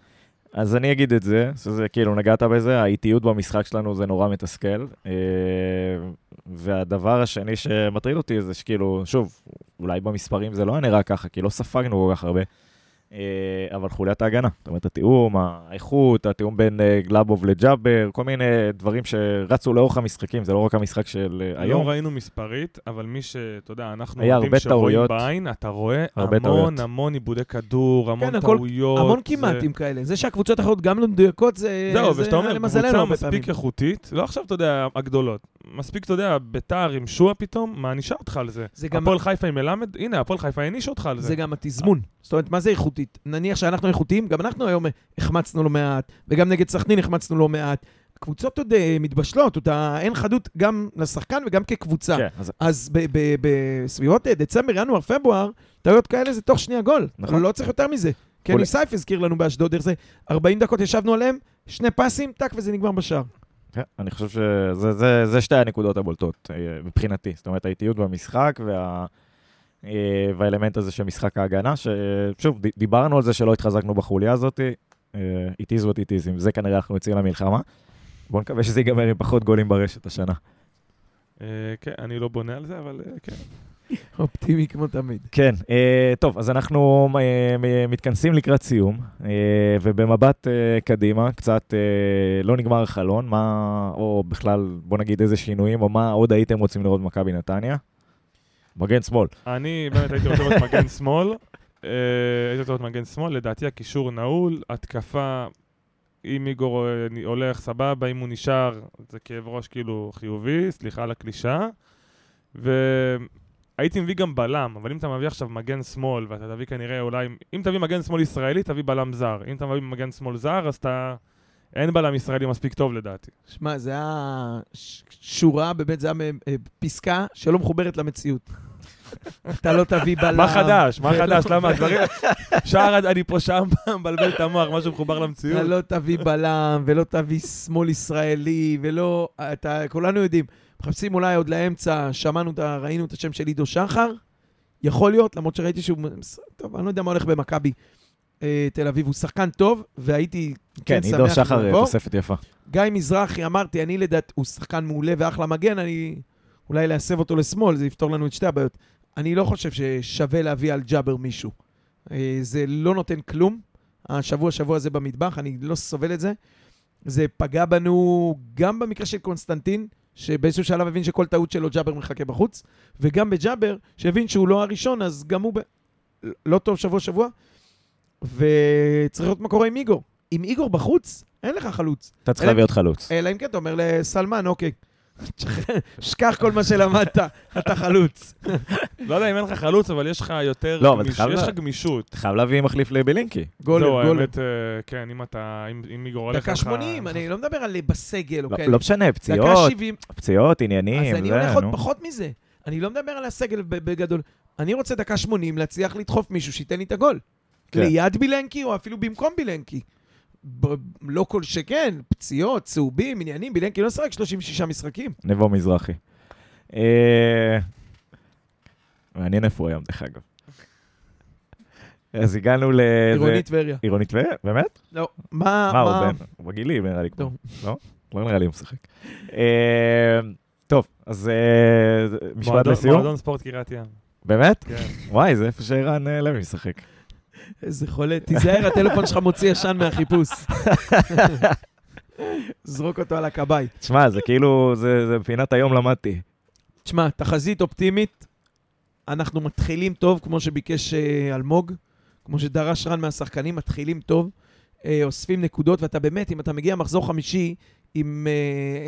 אז אני אגיד את זה, שזה כאילו, נגעת בזה, האיטיות במשחק שלנו זה נורא מתסכל. אה, והדבר השני שמטריד אותי זה שכאילו, שוב, אולי במספרים זה לא היה נראה ככה, כי לא ספגנו כל כך הרבה, אבל חוליית ההגנה, זאת אומרת, התיאום, האיכות, התיאום בין אה, גלאבוב לג'אבר, כל מיני דברים שרצו לאורך המשחקים, זה לא רק המשחק של אה, היום. לא ראינו מספרית, אבל מי שאתה יודע, אנחנו יודעים הרבה שרואים. בעין, אתה רואה המון טעויות. המון עיבודי כדור, המון כן, הכל- טעויות. המון זה- כמעטים כאלה. זה שהקבוצות האחרות גם לא מדויקות, זה... זהו, זה ושאתה אומר, למזלנו קבוצה. מספיק איכותית, לא עכשיו, אתה יודע, הגדולות. מספיק, אתה יודע, ביתר עם שועה פתאום, מענישה אותך על זה. זה גם- הפועל חיפה עם מלמד, הנה, הפועל חיפה העניש אותך על זה. זה גם התזמון. זאת אומרת, מה זה איכותית? נניח שאנחנו איכותיים, גם אנחנו היום החמצנו לא מעט, וגם נגד סכנין החמצנו לא מעט. הקבוצות עוד אה, מתבשלות, אותה, אין חדות גם לשחקן וגם כקבוצה. כן, אז אז בסביבות אה, דצמבר, ינואר, פברואר, טעויות כאלה זה תוך שנייה גול. נכון. לא צריך יותר מזה. קני סייף הזכיר לנו באשדוד, איך זה 40 דקות ישבנו עליהם, שני פסים, טאק, וזה נגמר בשער. כן, אני חושב שזה זה, זה שתי הנקודות הבולטות אה, מבחינתי. זאת אומרת, האיטיות במשחק וה, והאלמנט הזה של משחק ההגנה, ששוב, דיברנו על זה שלא התחזקנו בחוליה הזאת, אה, it is what it is, עם זה כנראה אנחנו יוצאים למלחמה. בואו נקווה שזה ייגמר עם פחות גולים ברשת השנה. אה, כן, אני לא בונה על זה, אבל אה, כן. אופטימי כמו תמיד. כן, אה, טוב, אז אנחנו אה, מתכנסים לקראת סיום, אה, ובמבט אה, קדימה, קצת אה, לא נגמר החלון, מה, או בכלל, בוא נגיד איזה שינויים, או מה עוד הייתם רוצים לראות במכבי נתניה? מגן שמאל. אני באמת הייתי רוצה לראות מגן שמאל. אה, הייתי רוצה לראות מגן שמאל, לדעתי הקישור נעול, התקפה, אם איגור אה, הולך סבבה, אם הוא נשאר, זה כאב ראש כאילו חיובי, סליחה על הקלישה. והייתי מביא גם בלם, אבל אם אתה מביא עכשיו מגן שמאל, ואתה תביא כנראה אולי, אם תביא מגן שמאל ישראלי, תביא בלם זר. אם אתה מביא מגן שמאל זר, אז אתה... אין בלם ישראלי מספיק טוב לדעתי. שמע, זה היה שורה, באמת, זה היה אה, פסקה שלא מחוברת למציאות. אתה לא תביא בלם. מה חדש? מה ולא- חדש? למה הדברים... שער, אני פה שם מבלבל את המוח, משהו מחובר למציאות. אתה לא תביא בלם, ולא תביא שמאל ישראלי, ולא... אתה, כולנו יודעים. מחפשים אולי עוד לאמצע, שמענו, ראינו את השם של עידו שחר. יכול להיות, למרות שראיתי שהוא... טוב, אני לא יודע מה הולך במכבי אה, תל אביב. הוא שחקן טוב, והייתי כן, כן עידו שמח שחר. תוספת יפה. גיא מזרחי, אמרתי, אני לדעתי, הוא שחקן מעולה ואחלה מגן, אני אולי להסב אותו לשמאל, זה יפתור לנו את שתי הבעיות. אני לא חושב ששווה להביא על ג'אבר מישהו. אה, זה לא נותן כלום. השבוע, שבוע הזה במטבח, אני לא סובל את זה. זה פגע בנו גם במקרה של קונסטנטין, שבאיזשהו שלב הבין שכל טעות שלו ג'אבר מחכה בחוץ, וגם בג'אבר, שהבין שהוא לא הראשון, אז גם הוא ב... לא טוב שבוע-שבוע. וצריך לראות מה קורה עם איגור. עם איגור בחוץ, אין לך חלוץ. אתה צריך להביא עוד חלוץ. אלא אם כן אתה אומר לסלמן, אוקיי, שכח כל מה שלמדת, אתה חלוץ. לא יודע אם אין לך חלוץ, אבל יש לך יותר לא, גמיש- יש לך גמישות. אתה חייב להביא מחליף לבילינקי. גולר, זהו, גולר. האמת, אה, כן, אם אתה, אם- איגור הולך... דקה לך- 80, אני לא מדבר על בסגל או לא- כאלה. לא משנה, פציעות, 70, פציעות, עניינים, אז אני הולך עוד. פחות מזה. אני לא מדבר על הסגל בגדול. אני רוצה דקה 80 להצליח לדחוף מישהו שייתן לי את הגול. כן. ליד בילנקי או אפילו במקום בילנקי. ב- לא כל שכן, פציעות, צהובים, עניינים, בילנקי לא שחק 36 משחקים. נבו מזרחי. אה, מעניין איפה הוא היום, דרך אגב. אז הגענו ל... עירוני טבריה. עירוני טבריה? באמת? לא, מה... מה, הוא בן? הוא בגילי, נראה לי. לא. לא? לא נראה לי הוא משחק. אה, טוב, אז אה, משפט לסיום. מועדון ספורט קריית ים. באמת? כן. וואי, זה איפה שערן לוי משחק. איזה חולה. תיזהר, הטלפון שלך מוציא ישן מהחיפוש. זרוק אותו על הכבאי. תשמע, זה כאילו, זה זה פינת היום למדתי. תשמע, תחזית אופטימית, אנחנו מתחילים טוב, כמו שביקש אה, אלמוג, כמו שדרש רן מהשחקנים, מתחילים טוב, אה, אוספים נקודות, ואתה באמת, אם אתה מגיע מחזור חמישי עם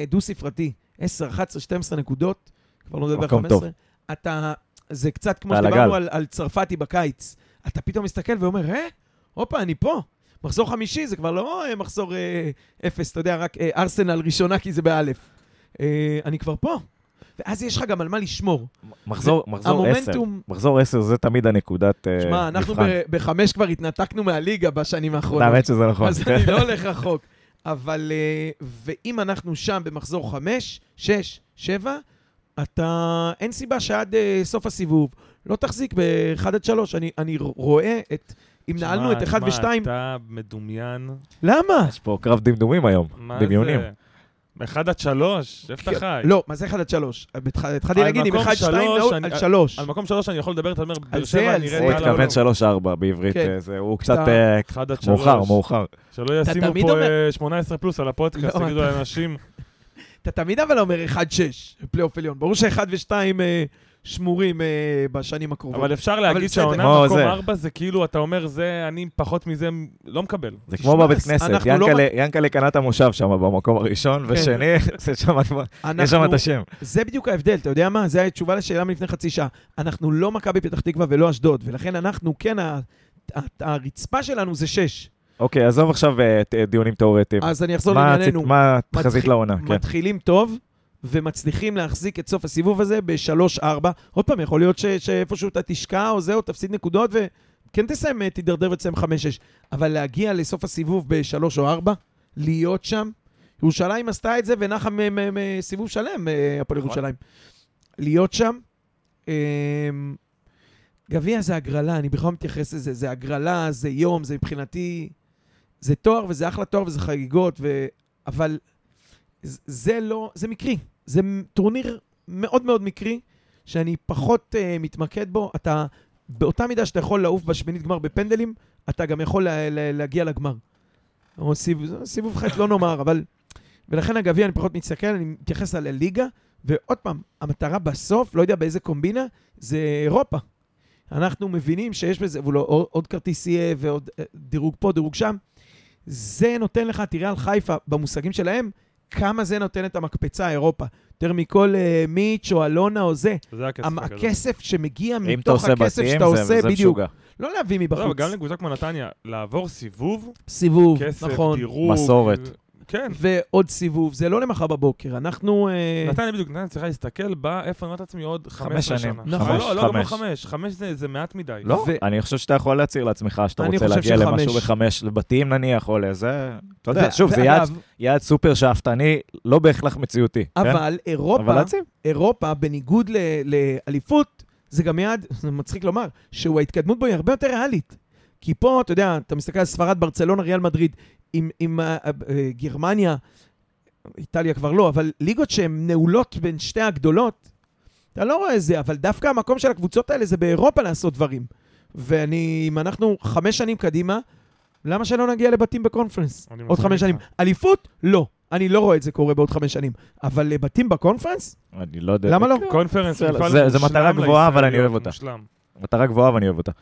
דו-ספרתי, 10, 11, 12 נקודות, כבר לא מדבר מקום 15, טוב. אתה, זה קצת כמו שדיברנו על צרפתי בקיץ. אתה פתאום מסתכל ואומר, אה, הופה, אני פה. מחזור חמישי זה כבר לא אה, מחזור אה, אפס, אתה יודע, רק אה, ארסנל ראשונה כי זה באלף. אה, אני כבר פה. ואז יש לך גם על מה לשמור. מחזור, מחזור 10. המומנטום... מחזור 10 זה תמיד הנקודת אה, שמע, אנחנו מבחן. ב- בחמש כבר התנתקנו מהליגה בשנים האחרונות. האמת שזה נכון. אז אני לא הולך רחוק. אבל, אה, ואם אנחנו שם במחזור חמש, שש, שבע, אתה, אין סיבה שעד אה, סוף הסיבוב לא תחזיק ב-1 עד 3. אני, אני רואה את, אם נעלנו את 1 שמע, ו-2, אתה מדומיין. למה? יש פה קרב דמדומים היום, מה דמיונים. זה? אחד עד שלוש? איפה אתה חי? לא, מה זה 1 עד 3? התחלתי להגיד עם מקום 1, 2, שלוש, לא, אני- על 3. על מקום שלוש אני יכול לדבר, אתה אומר, באר שבע נראית. הוא התכוון. 3-4 בעברית, כן. אה, זה- הוא קצת אה, אחד. מאוחר, מאוחר. שלא ישימו תמיד פה אומר- אה, 18 פלוס על הפודקאסט, לא, יגידו אתה- לאנשים, אתה תמיד אבל אומר 1-6 בפלייאוף עליון. ברור ש-1 ו-2 שמורים אה, בשנים הקרובות. אבל אפשר להגיד. שהעונה מקום זה. ארבע זה כאילו, אתה אומר, זה, אני פחות מזה לא מקבל. זה כמו בבית כנסת, אנחנו לא ינקלה- ינקלה קנה את המושב שם במקום הראשון, כן. ושני, זה שם כבר, יש שם את השם. זה בדיוק ההבדל, אתה יודע מה? זו התשובה לשאלה מלפני חצי שעה. אנחנו לא מכבי פתח תקווה ולא אשדוד, ולכן אנחנו, כן, ה- ה- הרצפה שלנו זה 6. אוקיי, עזוב עכשיו אה, דיונים תיאורטיים. אז אני אחזור לענייננו. מה התחזית לעונה? כן. מתחילים טוב, ומצליחים להחזיק את סוף הסיבוב הזה ב-3-4. עוד פעם, יכול להיות ש- שאיפשהו אתה תשקע או זהו, תפסיד נקודות, וכן תסיים, אה, תידרדר ותסיים 5-6. אבל להגיע לסוף הסיבוב ב-3 או 4, להיות שם, ירושלים עשתה את זה ונחה מ- מ- מ- סיבוב שלם, אה, הפועל נכון. ירושלים. להיות שם, גביע זה הגרלה, אני בכלל לא מתייחס לזה, זה הגרלה, זה יום, זה מבחינתי, זה תואר וזה אחלה תואר וזה חגיגות, ו... אבל זה לא, זה מקרי. זה טורניר מאוד מאוד מקרי, שאני פחות uh, מתמקד בו. אתה, באותה מידה שאתה יכול לעוף בשמינית גמר בפנדלים, אתה גם יכול לה, לה, להגיע לגמר. או סיב, סיבוב חטא לא נאמר, אבל... ולכן הגביע אני פחות מסתכל, אני מתייחס על הליגה, ועוד פעם, המטרה בסוף, לא יודע באיזה קומבינה, זה אירופה. אנחנו מבינים שיש בזה, ואולי עוד, עוד כרטיס יהיה ועוד אה, דירוג פה, דירוג שם. זה נותן לך, תראה על חיפה, במושגים שלהם, כמה זה נותן את המקפצה אירופה. יותר מכל אה, מיץ' או אלונה או זה. זה הכסף המ- הגדול. הכסף שמגיע מתוך עושה הכסף בתים, שאתה זה- עושה, זה בדיוק. משוגע. לא להביא לא, מבחוץ. אבל גם לקבוצה כמו נתניה, לעבור סיבוב, סיבוב, כסף, נכון. דירוג. מסורת. כן. ועוד סיבוב, זה לא למחר בבוקר. אנחנו... אה, נתניה בדיוק, נתניה צריכה להסתכל בה, איפה אני רואה את עצמי עוד 15 שנים. נכון. לא, לא, גם לא חמש. חמש. חמש זה זה מעט מדי. לא, ו- אני חושב שאתה יכול להצהיר לעצמך שאתה אני רוצה חושב להגיע שחמש. למשהו בחמש, לבתים נניח, או לזה, אתה יודע, ו- שוב, זה יעד- יעד סופר שאפתני, לא בהכרח מציאותי. כן? אבל אבל אירופה. אירופה, בניגוד ל- לאליפות, זה גם יעד, זה מצחיק לומר, שהוא ההתקדמות בו היא הרבה יותר ריאלית. כי פה, אתה יודע, אתה מסתכל על ספרד, ברצלונה, ריאל מדריד, עם, עם אה, אה, גרמניה, איטליה כבר לא, אבל ליגות שהן נעולות בין שתי הגדולות, אתה לא רואה זה, אבל דווקא המקום של הקבוצות האלה זה באירופה לעשות דברים. ואני, אם אנחנו חמש שנים קדימה, למה שלא נגיע לבתים בקונפרנס? אני עוד חמש שנים. אליפות? לא. אני לא רואה את זה קורה בעוד חמש שנים. אבל לבתים בקונפרנס? אני לא יודע. למה לא? קונפרנס, זה- מטרה גבוהה, אבל אני אוהב אותה. מושלם. מטרה גבוהה ואני אוהב אותה.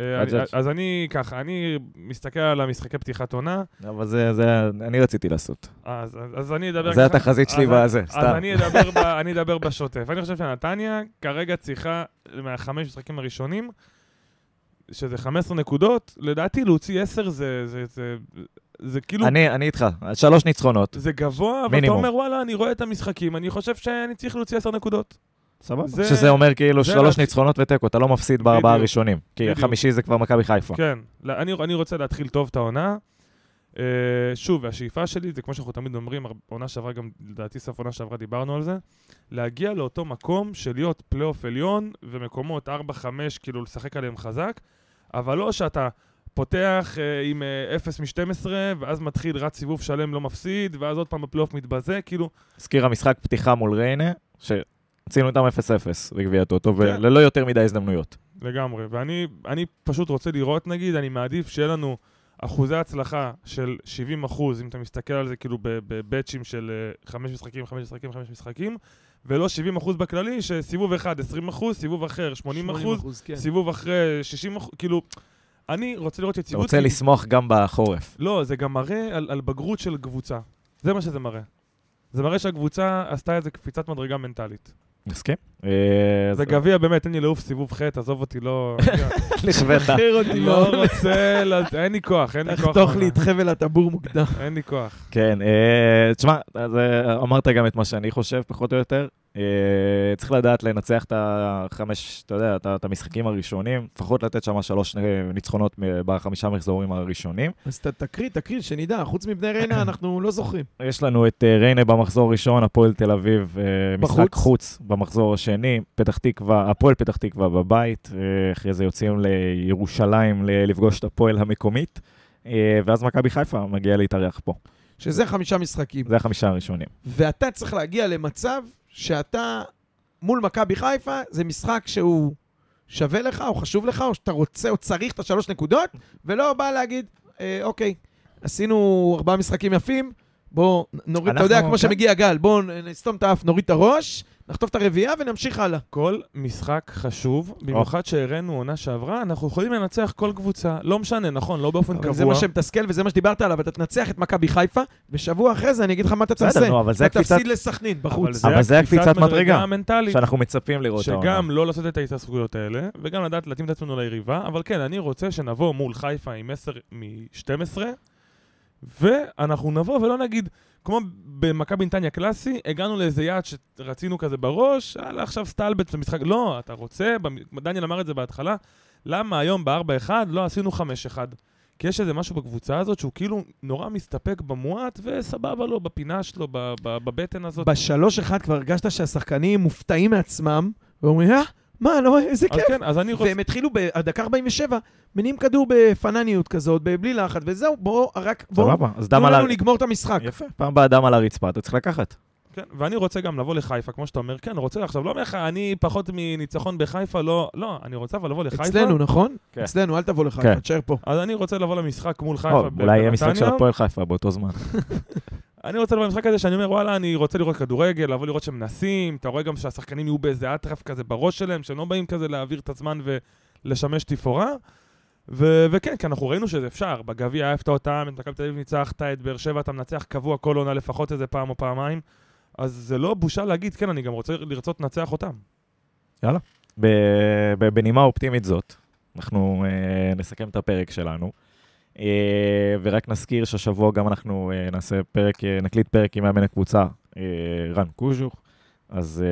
אה, אה, אז אני- זה- אז ככה, אני מסתכל על המשחקי פתיחת עונה, אבל זה, זה, אני רציתי לעשות. אז אז- אז אני אדבר זה ככה- התחזית שלי אז- בזה, אז סתם. אני אדבר ב- אני אדבר בשוטף. אני חושב שנתניה כרגע צריכה, מהחמש משחקים הראשונים, שזה 15 נקודות, לדעתי להוציא 10 זה- זה- זה- זה כאילו... אני, אני איתך, שלוש ניצחונות. זה גבוה, אבל אתה מינימום. אומר, וואלה, אני רואה את המשחקים, אני חושב שאני צריך להוציא 10 נקודות. סבבה. זה- שזה אומר כאילו זה שלוש ניצחונות ותיקו, אתה לא מפסיד בארבעה. הראשונים. כי בדיוק. החמישי זה כבר מכבי חיפה. כן, לא, אני, אני רוצה להתחיל טוב את העונה. אה, שוב, והשאיפה שלי, זה כמו שאנחנו תמיד אומרים, עונה שעברה גם, לדעתי סוף עונה שעברה דיברנו על זה, להגיע לאותו מקום של להיות פלייאוף עליון ומקומות 4-5, כאילו לשחק עליהם חזק, אבל לא שאתה פותח אה, עם אה, 0 מ-12, ואז מתחיל רץ סיבוב שלם לא מפסיד, ואז עוד פעם בפלייאוף מתבזה, כאילו, הזכיר המשחק פתיחה מול ריינה, שעשינו איתם 0-0 בגביע הטוטו, כן. וללא יותר מדי הזדמנויות. לגמרי. ואני אני פשוט רוצה לראות, נגיד, אני מעדיף שיהיה לנו אחוזי הצלחה של 70 אחוז, אם אתה מסתכל על זה כאילו בבאצ'ים של אה, חמש משחקים, חמש משחקים, חמש משחקים, ולא 70 אחוז בכללי, שסיבוב אחד 20 אחוז, סיבוב אחר 80 אחוז, כן. סיבוב אחרי 60 אחוז, כאילו, אני רוצה לראות אתה יציבות. רוצה כי- לשמוח גם בחורף. לא, זה גם מראה על, על בגרות של קבוצה. זה מה שזה מראה. זה מראה שהקבוצה עשתה איזה קפיצת מדרגה מנטלית. מסכים? אה, זה גביע באמת, תן לי לעוף סיבוב ח', עזוב אותי, לא... נכווית. שחרר אותי לא מאוד. רוצה, לא- אין לי כוח, אין לי כוח. תחתוך לי. את חבל הטבור מוקדם. אין לי כוח. כן, אה, תשמע, אה, אמרת גם את מה שאני חושב, פחות או יותר. אה, צריך לדעת לנצח את החמש, אתה יודע, את המשחקים הראשונים, לפחות לתת שם שלוש ניצחונות בחמישה מחזורים הראשונים. אז תקריא, תקריא, שנדע. חוץ מבני ריינה, אנחנו לא זוכרים. יש לנו את אה, ריינה במחזור הראשון, הפועל תל אביב, אה, משחק. חוץ במחזור השני, פתח תקווה, הפועל פתח תקווה בבית, אחרי זה יוצאים לירושלים לפגוש את הפועל המקומית, ואז מכבי חיפה מגיע להתארח פה. שזה חמישה משחקים. זה החמישה הראשונים. ואתה צריך להגיע למצב שאתה מול מכבי חיפה, זה משחק שהוא שווה לך, או חשוב לך, או שאתה רוצה או צריך את השלוש נקודות, ולא בא להגיד, אה, אוקיי, עשינו ארבעה משחקים יפים, בוא נוריד, אתה יודע, כמו כן. שמגיע גל, בוא נסתום את האף, נוריד את הראש, נחטוף את הרביעייה ונמשיך הלאה. כל משחק חשוב, במיוחד שהראינו עונה שעברה, אנחנו יכולים לנצח כל קבוצה. לא משנה, נכון, לא באופן אבל זה קבוע. מה שמתסכל וזה מה שדיברת עליו, אתה תנצח את מכבי חיפה, ושבוע אחרי זה אני אגיד לך מה אתה תעשה. נו, אבל זה אתה הקפיצת- תפסיד לסכנין בחוץ. אבל זה הקפיצת מדרגה. המנטלית. שאנחנו מצפים לראות העונה. שגם לא לעשות את ההתעסקויות האלה, וגם לדעת להתאים את עצמנו ליריבה, אבל כן, אני רוצה שנבוא מול חיפה עם 10 מ-12, ואנחנו נבוא ולא נגיד, כמו במכבי נתניה קלאסי, הגענו לאיזה יעד שרצינו כזה בראש, יאללה, עכשיו סטלבט במשחק. לא, אתה רוצה, דניאל אמר את זה בהתחלה, למה היום ב-4-1 לא עשינו 5-1? כי יש איזה משהו בקבוצה הזאת שהוא כאילו נורא מסתפק במועט, וסבבה לו, בפינה שלו, בבטן הזאת. בשלוש אחד כבר הרגשת שהשחקנים מופתעים מעצמם, ואומרים, אה, מה, לא, איזה אז כיף. כן, אז אני רוצה... והם התחילו בדקה 47, מניעים כדור בפנניות כזאת, בלי לחץ, וזהו, בואו, רק, בואו, אז תנו לנו. לגמור את המשחק. יפה, פעם הבאה דם על הרצפה, אתה צריך לקחת. כן, ואני רוצה גם לבוא לחיפה, כמו שאתה אומר, כן, רוצה עכשיו, לא אומר לך, אני פחות מניצחון בחיפה, לא, לא, אני רוצה אבל לבוא לחיפה. אצלנו, נכון? כן. אצלנו, אל תבוא לחיפה, כן. תשאר פה. אז אני רוצה לבוא למשחק מול חיפה או, אולי יהיה משחק של. הפועל חיפה באותו זמן. אני רוצה לבוא למשחק הזה שאני אומר, וואלה, אני רוצה לראות כדורגל, לבוא לראות שהם מנסים, אתה רואה גם שהשחקנים יהיו באיזה אטרף כזה בראש שלהם, שהם לא באים כזה להעביר את הזמן ולשמש תפאורה. ו- וכן, כי אנחנו ראינו שזה אפשר, בגביע העפת אותם, את מכבי תל אביב ניצחת, את באר שבע אתה מנצח קבוע כל עונה לפחות איזה פעם או פעמיים, אז זה לא בושה להגיד, כן, אני גם רוצה לרצות לנצח אותם. ב- בנימה אופטימית זאת, אנחנו אה, נסכם את הפרק שלנו. אה, ורק נזכיר שהשבוע גם אנחנו אה, נעשה פרק, אה, נקליט פרק עם מאמן הקבוצה, רן קוז'וך, אז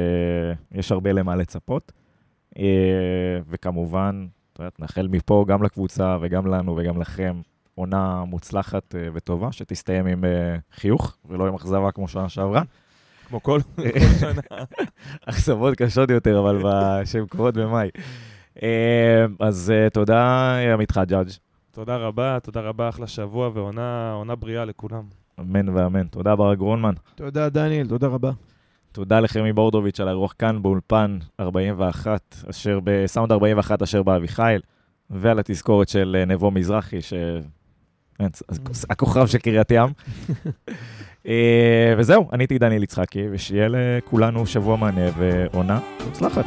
יש הרבה למה לצפות. וכמובן, את יודעת, נאחל מפה גם לקבוצה וגם לנו וגם לכם עונה מוצלחת וטובה, שתסתיים עם חיוך ולא עם אכזבה כמו שנה שעברה. כמו כל שנה. אכזבות קשות יותר, אבל שהן קורות במאי. אז תודה, עמית חג'אג'. תודה רבה, תודה רבה, אחלה שבוע ועונה עונה בריאה לכולם. אמן ואמן. תודה, ברק גרונמן. תודה, דניאל, תודה רבה. תודה לחמי בורדוביץ' על האירוח כאן באולפן 41, אשר בסאונד 41 אשר באביחיל, ועל התזכורת של אה, נבו מזרחי, ש... הכוכב של קריית ים. אה, וזהו, אני הייתי דניאל יצחקי, ושיהיה לכולנו שבוע מענה ועונה מוצלחת.